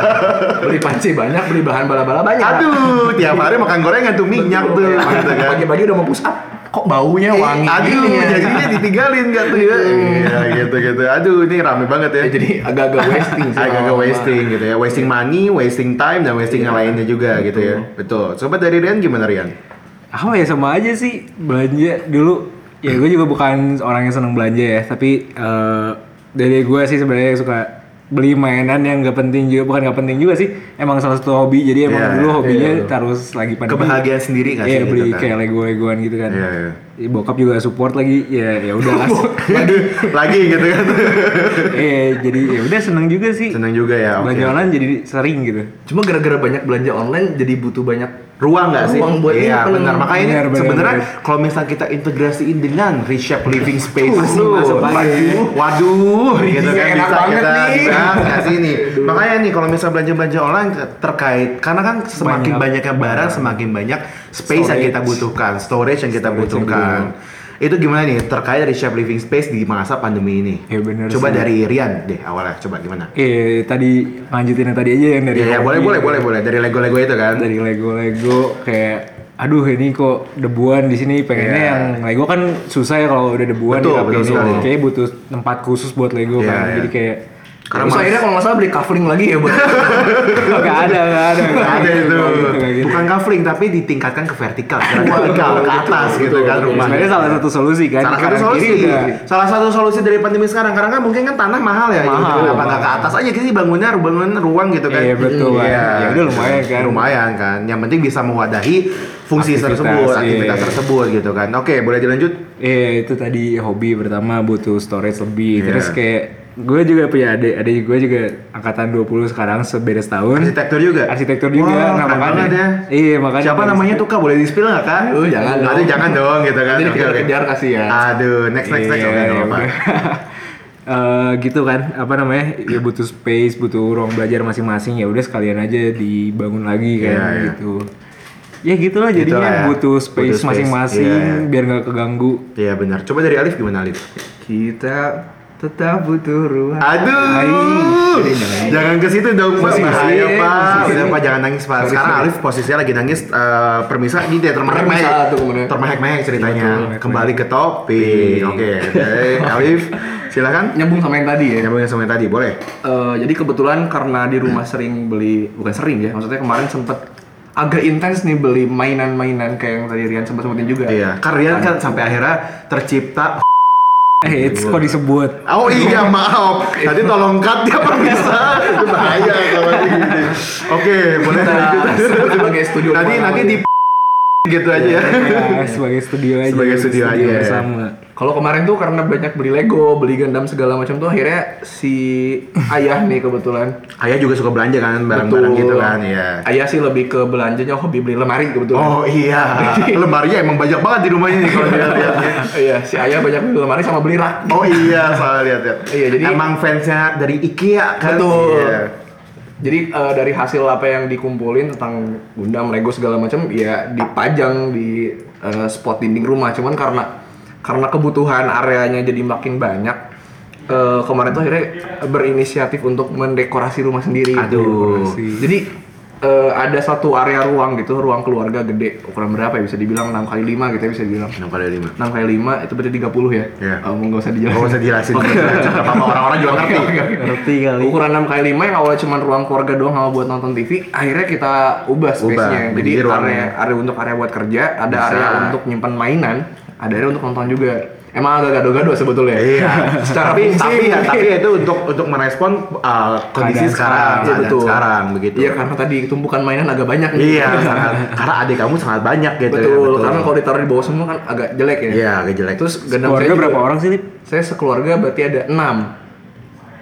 [laughs] beli panci banyak, beli bahan bala-bala banyak. Aduh, tiap hari makan gorengan tuh minyak tuh, Betul. gitu kan. Pagi-pagi udah mau push up, kok baunya wangi. Aduh, ya? jadinya ditinggalin gak tuh ya? Iya, gitu gitu. Aduh, ini rame banget ya. Ya, jadi agak-agak [laughs] wasting sih. agak-agak wasting gitu ya, wasting money, wasting time dan wasting yang lainnya juga gitu ya. Betul. Sobat dari Rian gimana Rian? apa ya sama aja sih belanja dulu ya gue juga bukan orang yang seneng belanja ya tapi eh, dari gue sih sebenarnya suka beli mainan yang gak penting juga bukan gak penting juga sih emang salah satu hobi jadi emang Iya, dulu iya, hobinya iya. terus lagi pandemi Kebahagiaan sendiri nggak sih iya gitu beli kan? kayak lego legoan gitu kan Iya, iya. Ya, bokap juga support lagi ya ya udah [laughs] lagi lagi gitu kan. eh [laughs] jadi ya udah seneng juga sih Seneng juga ya. belanja online jadi sering gitu Cuma gara-gara banyak belanja online jadi butuh banyak ruang nggak sih? Ruang buat iya, benar. Makanya ini Benar, benar, sebenarnya benar. kalau misal kita integrasiin dengan reshape living space, Masih Waduh, waduh, gitu kan Enak bisa banget kita nih. bisa kasih nih. Makanya nih kalau misal belanja-belanja online terkait karena kan semakin Banyak. banyaknya barang, semakin banyak space yang kita Storage. butuhkan, storage yang kita Storage yang butuhkan. Itu gimana nih terkait reshape living space di masa pandemi ini? Ya, benar Coba sih. dari Rian deh awalnya, coba gimana? eh tadi lanjutin yang tadi aja yang dari Iya, ya, boleh, boleh, boleh, boleh. Dari Lego-Lego itu kan? dari Lego-Lego kayak aduh ini kok debuan di sini pengennya Iya. yang Lego kan susah ya kalau udah debuan Betul, dirapiin. betul sekali. kayak butuh tempat khusus buat Lego Iya, kan iya. jadi kayak Karena Terus akhirnya kalau nggak salah beli kafling lagi ya buat [laughs] nggak ada nggak ada Nggak ada itu. Bukan kafling tapi ditingkatkan ke vertikal, [laughs] ke vertikal ke atas gitu kan rumahnya. sebenarnya salah satu solusi kan Salah satu solusi. Salah satu solusi dari pandemi sekarang karena kan mungkin kan tanah mahal ya. Mahal, gitu. Apa nggak ke mahal. atas aja kita bangunnya bangun ruang gitu kan. Iya, betul. Iya. Ya udah lumayan kan. Lumayan kan. Yang penting bisa mewadahi fungsi tersebut, iya. aktivitas tersebut gitu kan. Oke, boleh dilanjut? eh itu tadi hobi pertama butuh storage lebih terus kayak gue juga punya adik adik gue juga angkatan 20 sekarang sebeda setahun Arsitektur juga. arsitektur juga Wah, nah makanya ya. iya makanya Siapa dari namanya tuh kak? Boleh di spill nggak kan? Oh, jangan dong. Aduh, jangan dong gitu kan. Nanti Oke, oke. dikejar-kejar kasihan. Aduh, next next next. Iya, Oke, ya apa-apa. udah. [laughs] Eh, gitu kan apa namanya ya butuh space butuh ruang belajar masing-masing ya udah sekalian aja dibangun lagi kan Iya, iya. gitu ya gitulah jadinya Gitulah ya. butuh space masing-masing Iya, iya. biar nggak keganggu Iya benar. Coba dari Alif gimana Alif? kita tetap butuh ruang. Aduh, jangan- ke situ dong, Pak. Posisi, Bahaya, Pak. Udah, Pak, jangan nangis, Pak. Sekarang Alif posisinya lagi nangis eh, permisa di dia termehek-mehek. Kemudian. Termehek-mehek ceritanya. Betul, Kembali ke topik. Oke, oke. Alif, silakan. Nyambung sama yang tadi ya. Nyambungin sama yang tadi, boleh? Eh, jadi kebetulan karena di rumah sering beli, bukan sering ya, maksudnya kemarin sempet agak intens nih beli mainan-mainan kayak yang tadi Rian sempat sebutin juga. Iya, karena kan sampai akhirnya tercipta eh it's kok disebut? Oh iya maaf, nanti tolong cut ya permisa, itu bahaya kalau gini. Oke, boleh Kita lanjut. sebagai studio Nanti nanti di gitu aja ya. ya, sebagai studio aja Sebagai studio aja. bersama Kalau kemarin tuh karena banyak beli Lego, beli Gundam segala macam tuh akhirnya si ayah nih kebetulan. Ayah juga suka belanja kan barang-barang Betul. gitu kan, iya. Ayah sih lebih ke belanjanya hobi beli lemari kebetulan. Oh iya, [laughs] lemarinya emang banyak banget di rumahnya nih kalau dilihat-lihat. iya, si ayah banyak beli lemari sama beli rak. Oh iya, salah lihat ya. Iya, jadi- emang fansnya dari IKEA kan. Betul. Iya. Jadi eh, dari hasil apa yang dikumpulin tentang Gundam, Lego segala macam ya dipajang di eh, spot dinding rumah. Cuman karena karena kebutuhan areanya jadi makin banyak, eh, kemarin tuh akhirnya berinisiatif untuk mendekorasi rumah sendiri. Aduh. Jadi eh, ada satu area ruang gitu, ruang keluarga gede. Ukuran berapa ya? Bisa dibilang 6 kali 5 gitu ya bisa dibilang. 6 kali 5. 6 kali 5 itu berarti 30 ya? Iya. Oh, nggak usah dijelasin. Oh, usah jelasin. Oke. Gak apa-apa orang-orang juga ngerti. Ngerti kali. Ukuran 6 kali 5 yang awalnya cuma ruang keluarga doang sama buat nonton TV, akhirnya kita ubah space-nya. Jadi jadi area, area untuk area buat kerja, ada Bisa. area untuk nyimpan mainan, ada area untuk nonton juga. Emang agak gado-gado sebetulnya. Iya. Secara tapi fungsi tapi ya tapi itu untuk untuk merespon uh, kondisi Keadaan sekarang, sekarang. Iya keadaan betul. sekarang begitu. Iya karena tadi tumpukan mainan agak banyak. Iya, sangat, karena adik kamu sangat banyak gitu ya. betul, karena kalau ditaruh di bawah semua kan agak jelek ya. Iya, agak jelek. Terus gendam Keluarga saya juga- berapa orang sih, Lip? Saya sekeluarga berarti ada enam.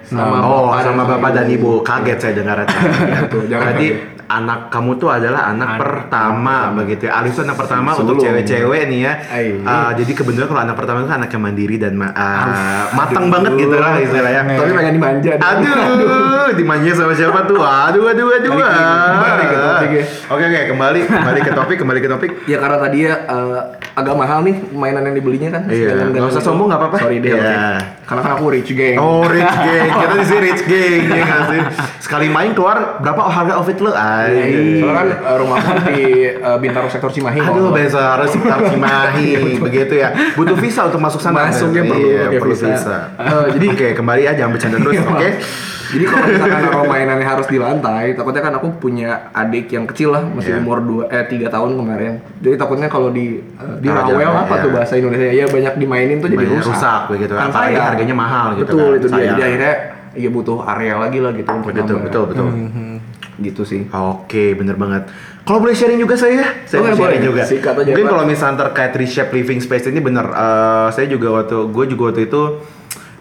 Sama oh, bapak sama bapak dan ibu. Kaget saya dengar Betul, jangan Berarti kaget. Anak kamu tuh adalah anak, pertama begitu ya. Alis tuh anak pertama untuk cewek-cewek nih ya. Uh, jadi kebetulan kalau anak pertama itu anak yang mandiri dan ma- uh, matang banget gitu lah istilahnya. Tapi pengen dimanja. nih. Aduh, dimanja sama siapa tuh? Aduh, aduh, aduh. Topik ya. Oke, oke, kembali, kembali ke topik, kembali ke topik. Ya karena tadi ya eh, agak mahal nih mainan yang dibelinya kan. Iya, dengan usah sombong, nggak apa-apa. Sorry deh. Iya. oke. Karena kan aku rich gang. Oh, rich [laughs] gang. Kita di sini rich gang, ya nggak sih? Sekali main keluar berapa harga outfit lo? Iya, Ay. Soalnya kan eh, rumah aku di eh, Bintaro sektor Cimahi. Aduh, harus sekitar Cimahi, [laughs] begitu ya. Butuh visa untuk masuk sana. Masuknya perlu Iya, perlu visa. visa. Eh, jadi- oke, kembali ya, jangan bercanda terus, [laughs] Iya, oke? Jadi kalau misalkan naruh mainannya harus di lantai, takutnya kan aku punya adik yang kecil lah, masih Iya. umur 2 eh 3 tahun kemarin. Jadi takutnya kalau di eh, di Taruh rawel apa iya. tuh bahasa Indonesia ya banyak dimainin tuh jadi rusak. rusak begitu. Kan Apalagi sayang. harganya mahal gitu Betul kan, itu dia. Jadi akhirnya ya butuh area lagi lah gitu untuk Betul, nambah. betul, betul. Gitu sih. Oke, bener banget. Kalau boleh sharing juga saya, saya Boleh, mau sharing boleh. juga. Sikat aja, Mungkin kalau misalnya terkait reshape living space ini bener, eh, saya juga waktu, gue juga waktu itu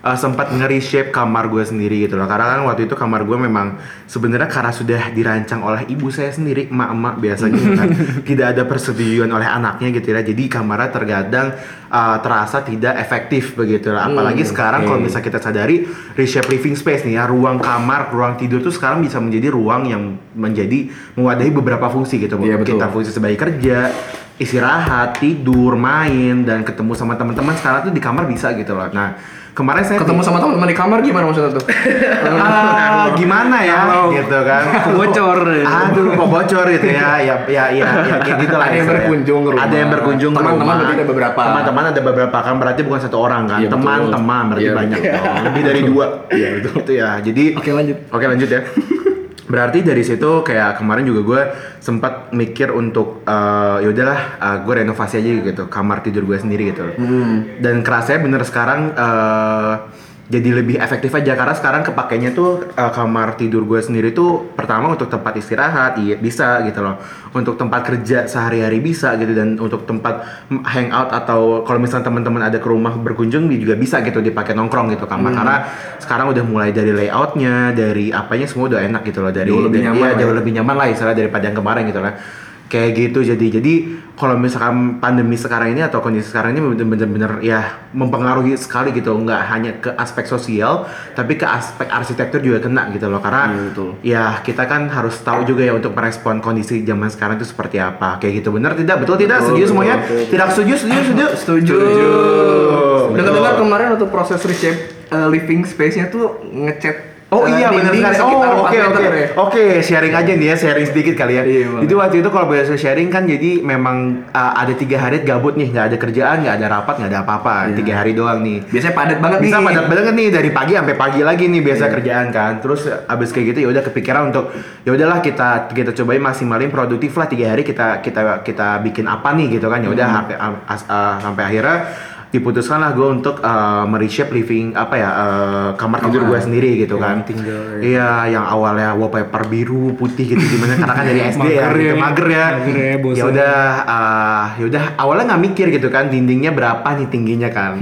eh, sempat nge-reshape kamar gue sendiri gitu loh. Karena kan waktu itu kamar gue memang sebenarnya karena sudah dirancang oleh ibu saya sendiri, emak-emak biasanya gitu kan, [laughs] tidak ada persetujuan oleh anaknya gitu ya. Jadi kamarnya terkadang eh, terasa tidak efektif begitu lah. Apalagi sekarang kalau misalnya kita sadari reshape living space nih ya, ruang kamar, ruang tidur tuh sekarang bisa menjadi ruang yang menjadi mewadahi beberapa fungsi gitu. Iya, betul. Kita fungsi sebagai kerja, istirahat, tidur, main dan ketemu sama teman-teman sekarang tuh di kamar bisa gitu loh. Nah, kemarin saya Ketemu sama teman-teman di kamar gimana maksudnya tuh? [laughs] Ah, gimana ya Kalau- gitu kan. [laughs] Bocor. Aduh, kok bocor gitu ya. Ya ya ya, ya kayak gitu lah. Ada yang istilahnya. berkunjung ke rumah. Ada yang berkunjung Teman-teman berarti ada beberapa. Teman-teman ada beberapa kan berarti bukan satu orang kan. Iya. Teman-teman berarti Iya, banyak dong. Lebih dari dua. Iya, itu. Itu ya. Jadi Oke, lanjut. Oke, lanjut ya. Berarti dari situ kayak kemarin juga gue sempat mikir untuk eh, ya udahlah gue renovasi aja gitu kamar tidur gue sendiri gitu. Dan kerasanya bener sekarang eh, jadi lebih efektif aja. Karena sekarang kepakainya tuh eh, kamar tidur gue sendiri tuh pertama untuk tempat istirahat iya bisa gitu loh. Untuk tempat kerja sehari-hari bisa gitu dan untuk tempat hangout atau kalau misalnya teman-teman ada ke rumah berkunjung juga bisa gitu dipakai nongkrong gitu kamar karena sekarang udah mulai dari layoutnya dari apanya semua udah enak gitu loh. Dari Jauh lebih dari- nyaman iya, lah jauh ya. lebih nyaman lah istilah daripada yang kemarin gitu lah kayak gitu. Jadi jadi kalau misalkan pandemi sekarang ini atau kondisi sekarang ini bener-bener ya mempengaruhi sekali gitu. Nggak hanya ke aspek sosial tapi ke aspek arsitektur juga kena gitu loh. Karena Iya, betul. ya kita kan harus tahu juga ya untuk merespon kondisi zaman sekarang itu seperti apa. Kayak gitu. Bener tidak? Betul tidak? Betul, setuju betul, semuanya? betul, betul. tidak setuju? Setuju setuju? [laughs] Setuju. Betul. Dengar-dengar kemarin waktu proses reshape eh, living space-nya tuh ngecat Oh eh, iya benar sekali. Oh 4 oke oke. Oke, sharing aja nih ya, sharing sedikit kali ya. Iya. Jadi waktu itu kalau biasa sharing kan jadi memang uh, ada tiga hari gabut nih, nggak ada kerjaan, nggak ada rapat, nggak ada apa-apa, tiga hari doang nih. Biasanya padat banget Bisa nih. padat banget nih dari pagi sampai pagi lagi nih biasa Iya. kerjaan kan. Terus abis kayak gitu ya udah kepikiran untuk ya udahlah kita kita cobain maksimalin produktif lah tiga hari kita kita kita bikin apa nih gitu kan. Ya udah Hmm. sampai uh, sampai akhirnya diputuskan lah gue untuk uh, mereshape living apa ya uh, kamar tidur gue sendiri gitu kan. tinggal, Iya, yang awalnya wallpaper biru putih gitu gimana karena kan dari SD [laughs] ya, Mager gitu, ya. mager ya. Mager ya. Ya udah, ah, ya udah awalnya nggak mikir gitu kan dindingnya berapa nih tingginya kan.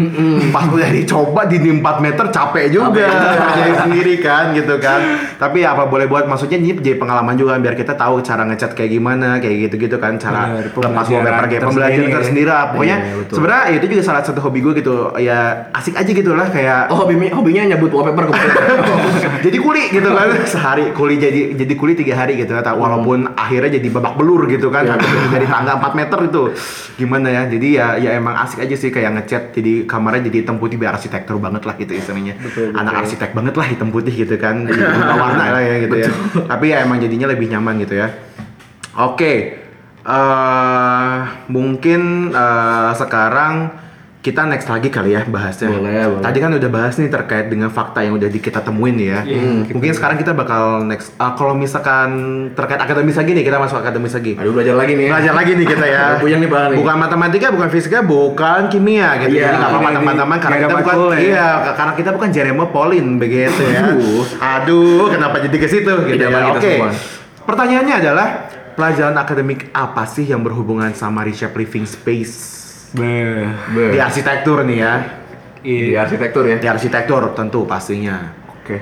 Pas udah dicoba dinding 4 meter capek juga [laughs] jadi sendiri kan gitu kan. Tapi ya apa boleh buat maksudnya ini jadi pengalaman juga biar kita tahu cara ngecat kayak gimana kayak gitu-gitu kan cara Bener, lepas wallpaper kayak tersendiri pembelajaran ya. tersendiri. Pokoknya Iya, sebenarnya itu juga salah satu satu hobi gue gitu. Ya asik aja gitu lah kayak Oh hobinya hobinya nyabut wallpaper [laughs] jadi kuli gitu kan. Sehari kuli jadi jadi kuli tiga hari gitu kan. Walaupun akhirnya jadi babak belur gitu kan. Itu dari tangga 4 meter itu. Gimana ya? Jadi ya ya emang asik aja sih kayak ngecat jadi kamarnya jadi hitam putih biar arsitektur banget lah gitu istilahnya. Anak arsitek banget lah hitam putih gitu kan. Jadi [laughs] warna lah ya gitu ya. Tapi ya emang jadinya lebih nyaman gitu ya. Oke. Eh mungkin eh, sekarang kita next lagi kali ya bahasnya. Boleh, boleh. Tadi kan udah bahas nih terkait dengan fakta yang udah di, kita temuin ya. Mungkin sekarang kita bakal next. ah, kalau misalkan terkait akademis lagi nih, kita masuk akademis lagi. Aduh belajar lagi nih ya. Belajar lagi nih kita ya. [laughs] Puyeng nih bahan nih. Bukan matematika, bukan fisika, bukan kimia gitu. Iya, Jadi nggak apa-apa ini- teman-teman karena nggak kita ada bukan ya. iya karena kita bukan Jeremy Pauline begitu ya. Aduh. Aduh, kenapa jadi ke situ gitu Idaman ya. kita Oke. semua. Pertanyaannya adalah pelajaran akademik apa sih yang berhubungan sama reshape living space Beh. Be. di arsitektur nih ya? Di Iya. arsitektur ya. Di arsitektur tentu pastinya. Oke.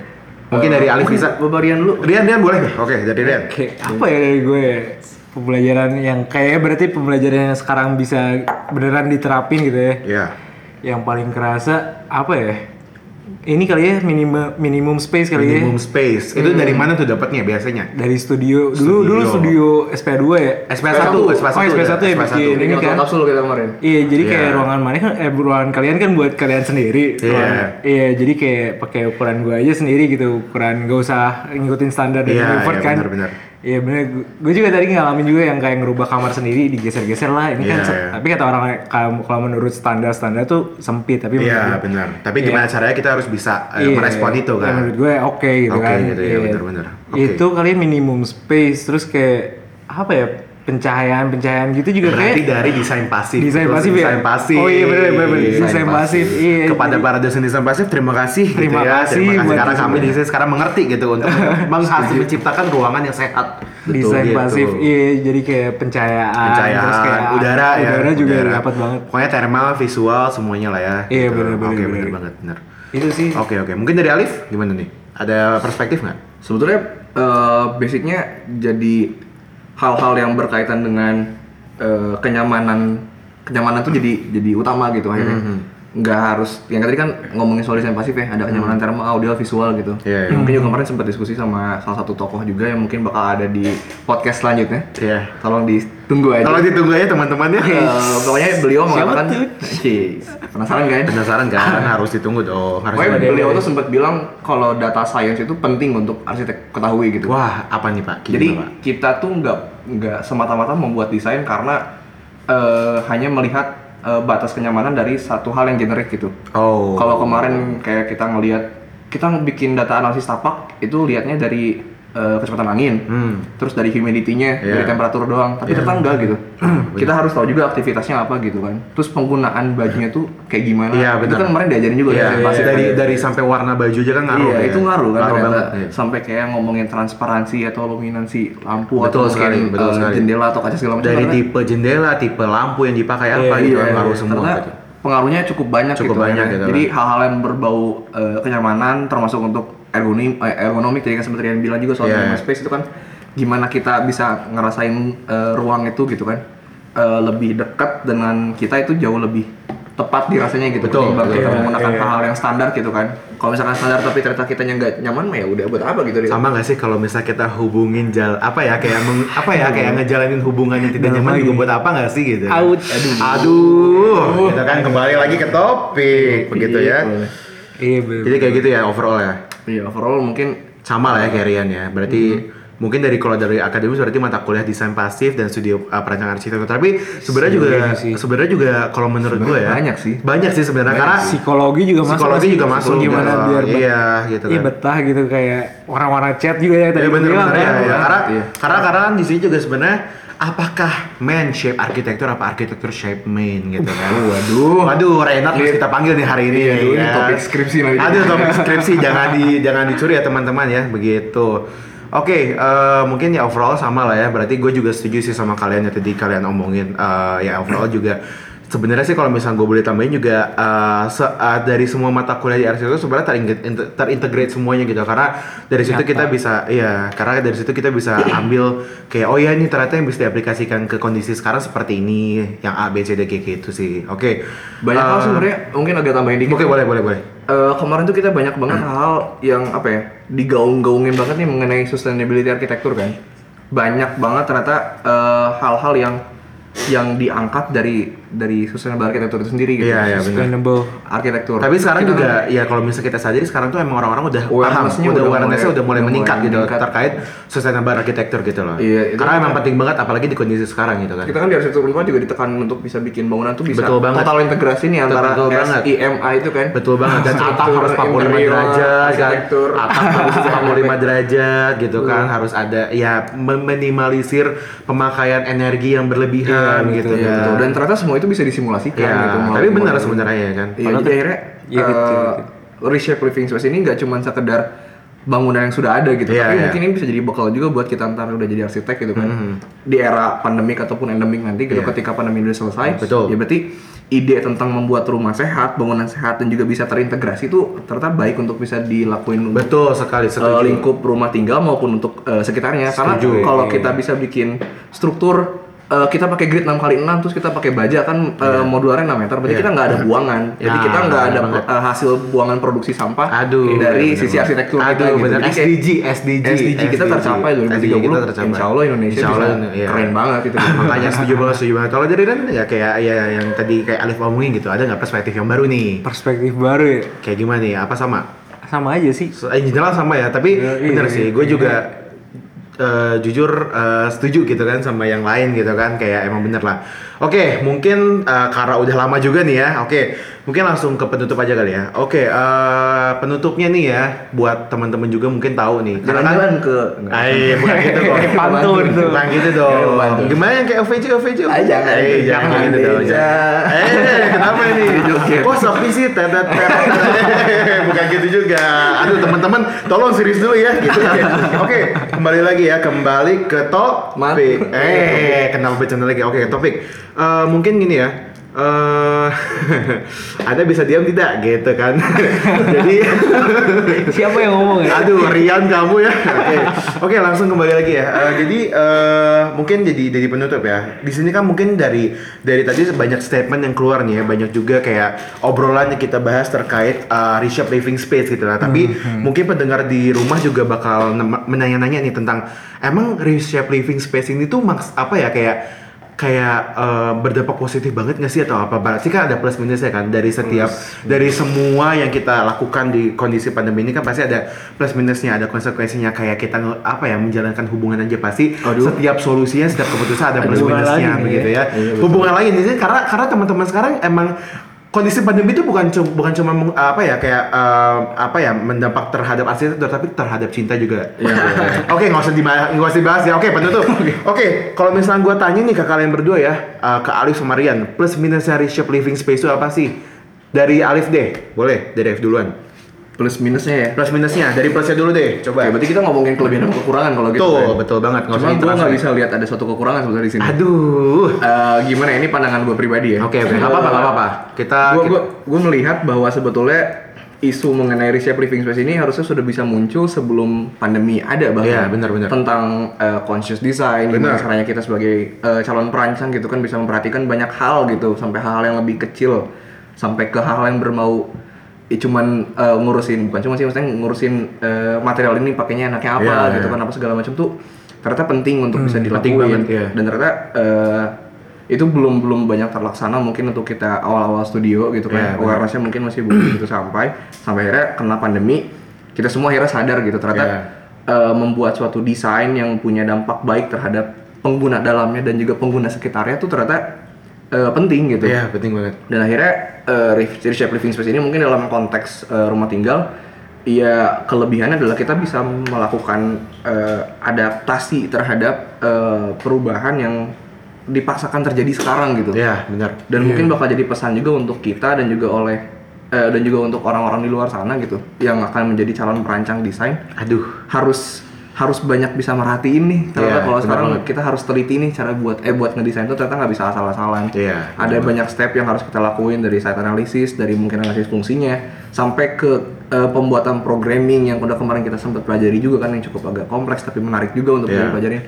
Mungkin dari Alif bisa. Bebarian dulu. Rian, Rian boleh nih? Oke, dari Rian. Kayak apa ya dari gue pembelajaran yang kayak berarti pembelajaran yang sekarang bisa beneran diterapin gitu ya. Iya. Yang paling kerasa apa ya? Ini kali ya minimum minimum space kali Minimum ya. space. Itu dari mana tuh dapatnya biasanya? Dari studio dulu dulu studio SP2 ya. SP1, Oh, SP1 SP1 ya SP1. bikin Ini ini kan kapsul kita kemarin. Iya, jadi Iya. kayak ruangan mana kan eh ruangan kalian kan buat kalian sendiri. Iya. Ruangan- Iya, jadi kayak pakai ukuran gua aja sendiri gitu, ukuran gak usah ngikutin standar dari Iya, Harvard iya, kan. benar-benar. Iya bener, gue juga tadi ngalamin juga yang kayak ngerubah kamar sendiri digeser-geser lah. Ini kan, Iya, se- iya. tapi kata orang kalau menurut standar-standar tuh sempit. Tapi Iya, gue- benar. Tapi gimana caranya kita harus bisa eh, Iya, merespon itu ya kan? menurut gue oke gitu Oke, kan. gitu, iya, benar-benar. Oke. Itu kalian minimum space, terus kayak apa ya pencahayaan pencahayaan gitu juga Berarti kayak dari desain pasif. Desain pasif ya? Desain pasif. Oh iya, bener, bener, bener. Desain pasif, iya. Kepada Jadi- para dosen desain pasif terima kasih Terima gitu ya. kasih terima kasih karena kami desain. sekarang mengerti gitu untuk [laughs] menghasil menciptakan ruangan yang sehat. desain gitu. pasif iya jadi kayak pencahayaan, Pencahayaan, terus kayak udara ya. udara juga udara. dapat banget Pokoknya thermal, visual semuanya lah ya. Iya, gitu. bener, bener, Oke, bener. bener banget, bener. itu sih Oke, oke. Mungkin dari Alif gimana nih? Ada perspektif nggak? Sebetulnya eh, basicnya jadi hal-hal yang berkaitan dengan eh, kenyamanan kenyamanan tuh jadi jadi utama gitu akhirnya. Mhm. Nggak harus yang tadi kan ngomongin soal desain pasif ya, ada kenyamanan thermal, audio, visual gitu. Iya. Yang Mungkin juga kemarin sempat diskusi sama salah satu tokoh juga yang mungkin bakal ada di podcast selanjutnya. Iya. Tolong ditunggu aja. Kalau ditunggu aja teman-teman ya. Eh, pokoknya beliau Siapa mengatakan, penasaran kan? Penasaran kan? [laughs] Harus ditunggu dong. Harus Pokoknya beliau tuh sempat bilang kalau data science itu penting untuk arsitek ketahui gitu. Wah, apa nih Pak? Gimana, Jadi Pak? kita tuh nggak nggak semata-mata membuat desain karena eh, hanya melihat eh, batas kenyamanan dari satu hal yang generik gitu. Oh. Kalau kemarin kayak kita ngelihat kita bikin data analisis tapak itu lihatnya dari eh, kecepatan angin, Hmm. terus dari humidity-nya, Iya. dari temperatur doang. Tapi ternyata enggak gitu. [clears throat] kita harus tahu juga aktivitasnya apa gitu kan. Terus penggunaan bajunya tuh kayak gimana. Iya, itu kan kemarin diajarin juga Iya, desain pasif dari kan. dari sampai warna baju aja kan ngaruh. Iya, ya. itu ngaruh kan Ngaruh banget. iya. Sampai kayak ngomongin transparansi atau luminansi lampu Betul atau sekali, mungkin betul eh, sekali. jendela atau kaca segala macam. Dari karena- tipe jendela, tipe lampu yang dipakai apa Iya, gitu iya, kan ngaruh iya. semua gitu. pengaruhnya cukup banyak Cukup gitu. banyak kan. gitu Jadi kan. hal-hal yang berbau eh, kenyamanan termasuk untuk ergonomi eh, ergonomik tadi kan seperti yang bilang juga soal Iya. minimum space itu kan gimana kita bisa ngerasain eh, ruang itu gitu kan eh, lebih dekat dengan kita itu jauh lebih tepat dirasanya gitu Betul, ketimbang betul. kita Iya, menggunakan iya. hal-hal yang standar gitu kan kalau misalkan standar tapi ternyata kitanya nggak nyaman mah ya udah buat apa gitu? Sama gak sih kalau misalnya kita hubungin jal apa ya kayak meng- apa ya kayak ngejalanin hubungan yang tidak nyaman juga buat apa gak sih gitu? Out. Aduh. Aduh. Kita kan kembali lagi ke topik begitu ya. iya bener. Jadi kayak gitu ya overall ya. Iya, overall mungkin Sama lah ya kayak Rian ya. Berarti mungkin dari kalau dari akademis berarti mata kuliah desain pasif dan studio uh, perancangan arsitektur. Tapi sebenarnya juga sebenarnya juga kalau menurut gue ya banyak sih. Banyak sih sebenarnya karena psikologi juga masuk psikologi juga masuk gimana gitu. biar Iya, gitu iya kan. betah gitu kayak warna-warna chat juga ya tadi Iya bener ya, ya. Karena, Iya. karena karena kan di sini juga sebenarnya apakah man shape arsitektur apa arsitektur shape main gitu kan? Waduh, waduh Renat harus kita panggil nih hari ini. Iya, nih, ini topik skripsi lagi. Aduh topik skripsi jangan di jangan dicuri ya teman-teman ya begitu. Oke, eh, mungkin ya overall sama lah ya. Berarti gue juga setuju sih sama kalian yang tadi kalian omongin. Eh, ya overall juga sebenarnya sih kalau misalnya gue boleh tambahin juga uh, se- uh, dari semua mata kuliah di arsitektur sebenarnya inte- terintegrate semuanya gitu karena dari situ Nyata. kita bisa ya karena dari situ kita bisa ambil kayak oh ya ini ternyata yang bisa diaplikasikan ke kondisi sekarang seperti ini yang A B C D kayak gitu sih oke Banyak hal Uh, sebenarnya mungkin agak tambahin dikit. oke boleh boleh boleh Eh, kemarin tuh kita banyak banget hal yang apa ya digaung-gaungin banget nih mengenai sustainability arsitektur kan banyak banget ternyata eh, hal-hal yang yang diangkat dari dari sustainable arsitektur itu sendiri gitu Iya, iya, benar. Sustainable. arsitektur Tapi sekarang Kita juga ya kalau misalnya kita sadari sekarang tuh emang orang-orang udah paham, Awareness-nya udah udah awareness-nya mulai- udah mulai udah meningkat gitu meningkat. terkait sustainable architecture gitu loh. Iya, itu Karena kan- emang penting banget apalagi di kondisi sekarang gitu kan. kita kan di arsitektur lingkungan juga ditekan untuk bisa bikin bangunan tuh bisa Betul banget. total integrasi nih antara Betul banget. SIMA itu kan Betul banget dan atap harus 45 interior, derajat kan. arsitektur. Atap harus [laughs] 45 derajat gitu kan. Harus ada ya meminimalisir pemakaian energi yang berlebihan Iya, gitu iya, kan. betul. Dan ternyata semua itu bisa disimulasikan Ya, gitu. tapi benar sebenarnya ya kan. Iya, jadi akhirnya Iya, gitu, eh, reshape living space ini nggak cuma sekedar bangunan yang sudah ada gitu, Iya, tapi iya. mungkin ini bisa jadi bekal juga buat kita ntar udah jadi arsitek gitu kan. Mhm. Di era pandemik ataupun endemik nanti gitu Iya. ketika pandemi udah selesai, Betul. ya berarti ide tentang membuat rumah sehat, bangunan sehat dan juga bisa terintegrasi itu ternyata baik untuk bisa dilakuin Betul sekali eh, setuju. lingkup rumah tinggal maupun untuk eh, sekitarnya karena Setuju. kalau Iya. kita bisa bikin struktur eh, kita pakai grid 6 kali 6 terus kita pakai baja kan eh, modularnya 6 meter berarti Iya. kita nggak ada buangan jadi Ya, kita nggak ada bener eh, hasil buangan produksi sampah Aduh, dari bener sisi arsitektur kita Aduh, gitu. bener. Jadi kayak SDG, SDG, SDG kita tercapai 2030 SDG kita tercapai. insya Allah Indonesia Insya Allah, bisa iya. keren banget itu [laughs] Makanya setuju banget, setuju banget. Kalau dari Dan ya kayak ya yang tadi kayak Alif omongin gitu, ada nggak perspektif yang baru nih? Perspektif baru ya. Kayak gimana nih? Apa sama? Sama aja sih. So, eh, jelas sama ya, tapi Ya, iya, bener iya, sih, gue iya. juga eh, jujur eh, setuju gitu kan sama yang lain gitu kan, kayak emang bener lah. Oke, mungkin eh, karena udah lama juga nih ya, oke, mungkin langsung ke penutup aja kali ya. Oke, eh, penutupnya nih ya, buat teman-teman juga mungkin tahu nih. Karena kan, ke Ay, bukan gitu kok. Pantun tuh. Bukan gitu dong. Gimana yang kayak OVJ, OVJ? Ah, jangan. Eh, jangan Jangan, gitu dong. Eh, kenapa ini? Joget. Oh, sepi sih. tet, tet, tet. Bukan gitu juga. Aduh, teman-teman, tolong serius dulu ya. Gitu. Oke, kembali lagi ya. Kembali ke topik. Eh, kenapa bercanda lagi? Oke, topik. Eh, mungkin gini ya. Eh, [laughs] Anda bisa diam tidak gitu kan? [laughs] Jadi Siapa yang ngomong ya? Aduh, Rian kamu ya. [laughs] Oke, oke langsung kembali lagi ya. Eh, jadi eh, mungkin jadi jadi penutup ya. Di sini kan mungkin dari dari tadi banyak statement yang keluar nih ya, banyak juga kayak obrolan yang kita bahas terkait eh, reshape living space gitu lah. Tapi mungkin pendengar di rumah juga bakal menanya-nanya nih tentang emang reshape living space ini tuh maks apa ya kayak kayak eh, berdampak positif banget nggak sih atau apa? Berarti kan ada plus minusnya kan dari setiap dari semua yang kita lakukan di kondisi pandemi ini kan pasti ada plus minusnya, ada konsekuensinya kayak kita apa ya menjalankan hubungan aja pasti Aduh. setiap solusinya setiap keputusan ada plus minusnya lain begitu ya. ya. hubungan lain ini karena karena teman-teman sekarang emang kondisi pandemi itu bukan cuma bukan cuma apa ya kayak eh, apa ya mendampak terhadap arsitektur tapi terhadap cinta juga. [laughs] Oke nggak usah dibahas nggak usah dibahas ya. Oke penutup. [laughs] Oke kalau misalnya gue tanya nih ke kalian berdua ya eh, ke Alif sama Rian plus minusnya reshape living space itu apa sih? Dari Alif deh, boleh dari Alif duluan. Plus minusnya ya Plus minusnya dari plusnya dulu deh, Oke, coba. berarti kita ngomongin kelebihan dan kekurangan kalau gitu Betul, kan? betul banget. Cuma gue nggak bisa lihat ada suatu kekurangan sebenarnya di sini. Aduh. Eh, gimana ini pandangan gue pribadi ya? Oke, oke, nggak apa-apa, nggak apa-apa. Kita, gue kita- gue melihat bahwa sebetulnya isu mengenai reshape living space ini harusnya sudah bisa muncul sebelum pandemi ada bahkan benar, benar. tentang eh, conscious design Benar. gimana caranya kita sebagai eh, calon perancang gitu kan bisa memperhatikan banyak hal gitu sampai hal-hal yang lebih kecil sampai ke hal-hal yang bermau ya cuman eh, ngurusin bukan cuma sih maksudnya ngurusin eh, material ini pakainya enaknya apa Iya, gitu iya. kan apa segala macam tuh ternyata penting untuk bisa dilakuin banget, iya. dan ternyata eh, itu belum belum banyak terlaksana mungkin untuk kita awal-awal studio gitu Iya, kan benar. awarenessnya mungkin masih belum begitu sampai sampai akhirnya kena pandemi kita semua akhirnya sadar gitu ternyata Iya. eh, membuat suatu desain yang punya dampak baik terhadap pengguna dalamnya dan juga pengguna sekitarnya tuh ternyata eh, penting gitu Iya, penting banget. dan akhirnya uh, reshape living space ini mungkin dalam konteks uh, rumah tinggal ya kelebihannya adalah kita bisa melakukan uh, adaptasi terhadap uh, perubahan yang dipaksakan terjadi sekarang gitu Iya, benar. dan mungkin bakal jadi pesan juga untuk kita dan juga oleh eh, dan juga untuk orang-orang di luar sana gitu yang akan menjadi calon perancang desain Aduh. harus harus banyak bisa merhatiin nih ternyata Iya, kalau sekarang banget. kita harus teliti nih cara buat eh buat ngedesain tuh ternyata nggak bisa asal-asalan Iya, ada banyak step yang harus kita lakuin dari site analisis dari mungkin analisis fungsinya sampai ke eh, pembuatan programming yang udah kemarin kita sempat pelajari juga kan yang cukup agak kompleks tapi menarik juga untuk Iya. dipelajarin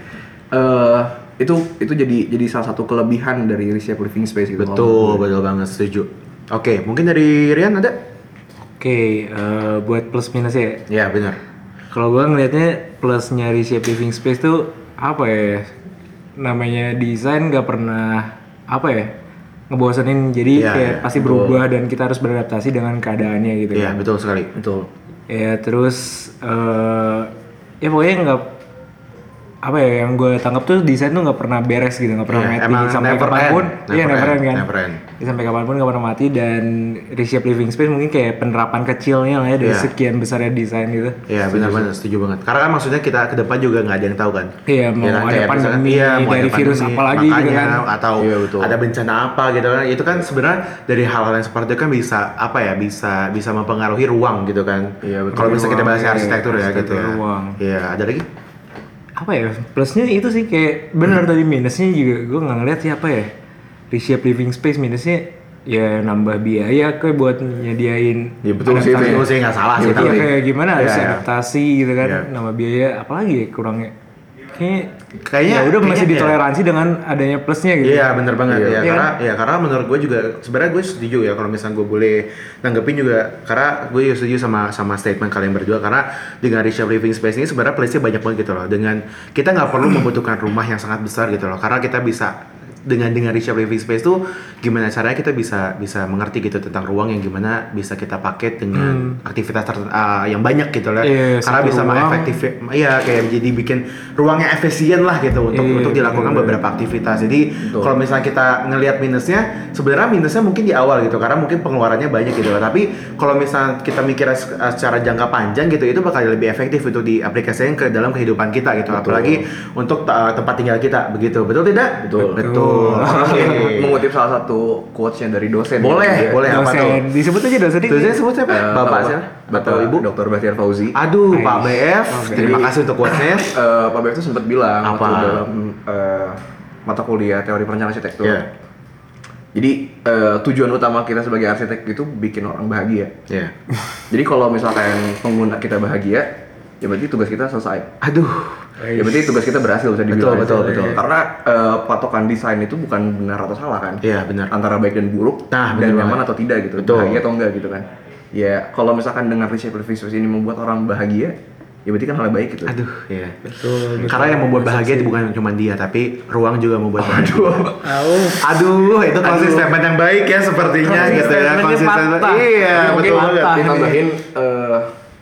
Eh, itu itu jadi jadi salah satu kelebihan dari reshape living space gitu Betul, betul banget setuju. Oke, mungkin dari Rian ada? Oke, eh, buat plus minusnya ya. Ya, benar. Kalau gua ngelihatnya plusnya Living Space tuh apa ya? Namanya desain nggak pernah apa ya? ngebosenin jadi Iya, kayak iya, pasti berubah dan kita harus beradaptasi dengan keadaannya gitu Iya, kan. betul sekali. betul Ya terus eh ya pokoknya nggak apa ya yang gue tangkap tuh desain tuh nggak pernah beres gitu nggak pernah Iya, mati emang sampai never kapan pun end. iya Never end end, kan never end. Ya, sampai kapan pun nggak pernah mati dan reshape living space mungkin kayak penerapan kecilnya lah ya dari Iya. sekian besarnya desain gitu Iya, benar-benar setuju banget. Karena kan maksudnya kita ke depan juga nggak ada yang tahu kan. Iya, mau Ya kan, ada pandemi, iya, mau dari ada virus pandemi, apa lagi gitu kan. atau Iya, betul. ada bencana apa gitu kan. Itu kan sebenarnya dari hal-hal yang seperti itu kan bisa apa ya? Bisa bisa mempengaruhi ruang gitu kan. Iya, betul. Kalau bisa kita bahas arsitektur ya gitu arsitektur ya. ruang. Iya, ada lagi? Apa ya plusnya itu sih kayak benar tadi minusnya juga gue nggak ngeliat sih apa ya reshape living space minusnya ya nambah biaya kayak buat nyediain Ya, betul sih, adaptasi. itu Itu sih nggak salah sih Iya, tapi. kayak gimana harus Iya, iya. adaptasi gitu kan Iya. nambah biaya apalagi ya kurangnya kayak Kayaknya- ya udah masih kayaknya iya. ditoleransi dengan adanya plusnya gitu. Iya bener banget. Iya. ya Iya karena ya karena menurut gue juga sebenarnya gue setuju ya kalau misalnya gue boleh nanggepin juga. Karena gue juga setuju sama sama statement kalian berdua. Karena dengan reshape living space ini sebenarnya place-nya banyak banget gitu loh. Dengan kita nggak perlu membutuhkan rumah yang sangat besar gitu loh. Karena kita bisa dengan dengan reshape living space tuh gimana caranya kita bisa bisa mengerti gitu tentang ruang yang gimana bisa kita pakai dengan aktivitas ter- ah, yang banyak gitu lah Iya, karena bisa mengefektif iya kayak jadi bikin ruangnya efisien lah gitu untuk Iya, untuk dilakukan bener-bener. beberapa aktivitas. Jadi kalau misalnya kita ngelihat minusnya sebenarnya minusnya mungkin di awal gitu karena mungkin pengeluarannya banyak gitu loh. Tapi kalau misalnya kita mikirnya se- uh, secara jangka panjang gitu itu bakal lebih efektif untuk diaplikasikan ke dalam kehidupan kita gitu. Betul. apalagi untuk uh, tempat tinggal kita begitu. Betul tidak? Betul. betul oke mengutip salah satu quotes-nya dari dosen boleh ya. boleh apa tuh dosen disebut aja dosen Terus saya sebut siapa? Eh, Bapak Bapak- siapa? Bapak Atau Ibu? Dr. Bahtiar Fauzi Aduh, Pak. BF, Oke. terima kasih untuk quotes-nya. Eh, Pak Bek itu sempat bilang Apa? waktu dalam eh, mata kuliah teori perencanaan arsitektur. Iya. Jadi eh, tujuan utama kita sebagai arsitek itu bikin orang bahagia. Iya. Jadi kalau misalkan pengguna kita bahagia, ya berarti tugas kita selesai. Aduh. Ya berarti tugas kita berhasil bisa dibilang. Betul, betul, betul. Karena eh, patokan desain itu bukan benar atau salah kan? Iya, benar. Antara baik dan buruk, Nah, dan benar nyaman banget. atau tidak gitu. Betul. Bahagia atau enggak gitu kan? Ya kalau misalkan dengan reshape living space ini membuat orang bahagia, ya berarti kan hal yang baik gitu. Aduh, iya. betul, Karena yang membuat bahagia itu bukan cuma dia, tapi ruang juga membuat bahagia. Aduh. Aduh, itu closing statement yang baik ya sepertinya gitu ya. Konsisten. Iya, betul banget. ditambahin eh,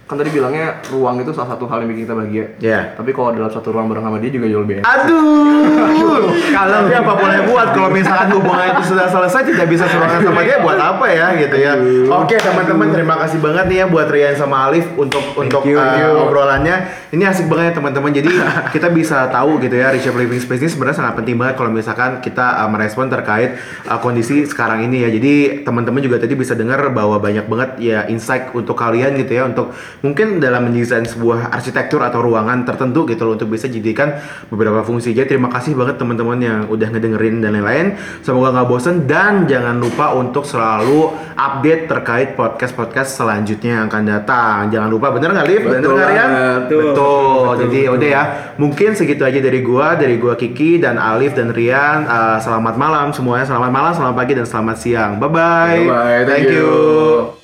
kan tadi bilangnya ruang itu salah satu hal yang bikin kita bahagia. Iya. Tapi kalau dalam satu ruang bareng sama dia juga jauh lebih enak. Aduh, kalau [laughs] tapi apa boleh buat kalau misalkan hubungan itu sudah selesai tidak bisa seruangan sama dia buat apa ya gitu ya. Oke teman-teman terima kasih banget nih ya buat Rian sama Alif untuk untuk you, uh, thank you. obrolannya. Ini asik banget ya teman-teman. Jadi [laughs] kita bisa tahu gitu ya reshape living space ini sebenarnya sangat penting banget kalau misalkan kita uh, merespon terkait uh, kondisi sekarang ini ya. Jadi teman-teman juga tadi bisa dengar bahwa banyak banget ya insight untuk kalian gitu ya untuk mungkin dalam mendesain sebuah arsitektur atau ruangan tertentu gitu loh untuk bisa jadikan beberapa fungsi. Jadi terima kasih banget teman-teman yang udah ngedengerin dan lain-lain. Semoga nggak bosen dan jangan lupa untuk selalu update terkait podcast-podcast selanjutnya yang akan datang. Jangan lupa bener nggak Liv? Bener nggak Rian? Betul. Betul, Jadi betul. udah ya. Mungkin segitu aja dari gua, dari gua Kiki dan Alif dan Rian. Uh, selamat malam semuanya. Selamat malam, selamat pagi dan selamat siang. Bye bye. Bye-bye, Thank thank you. you.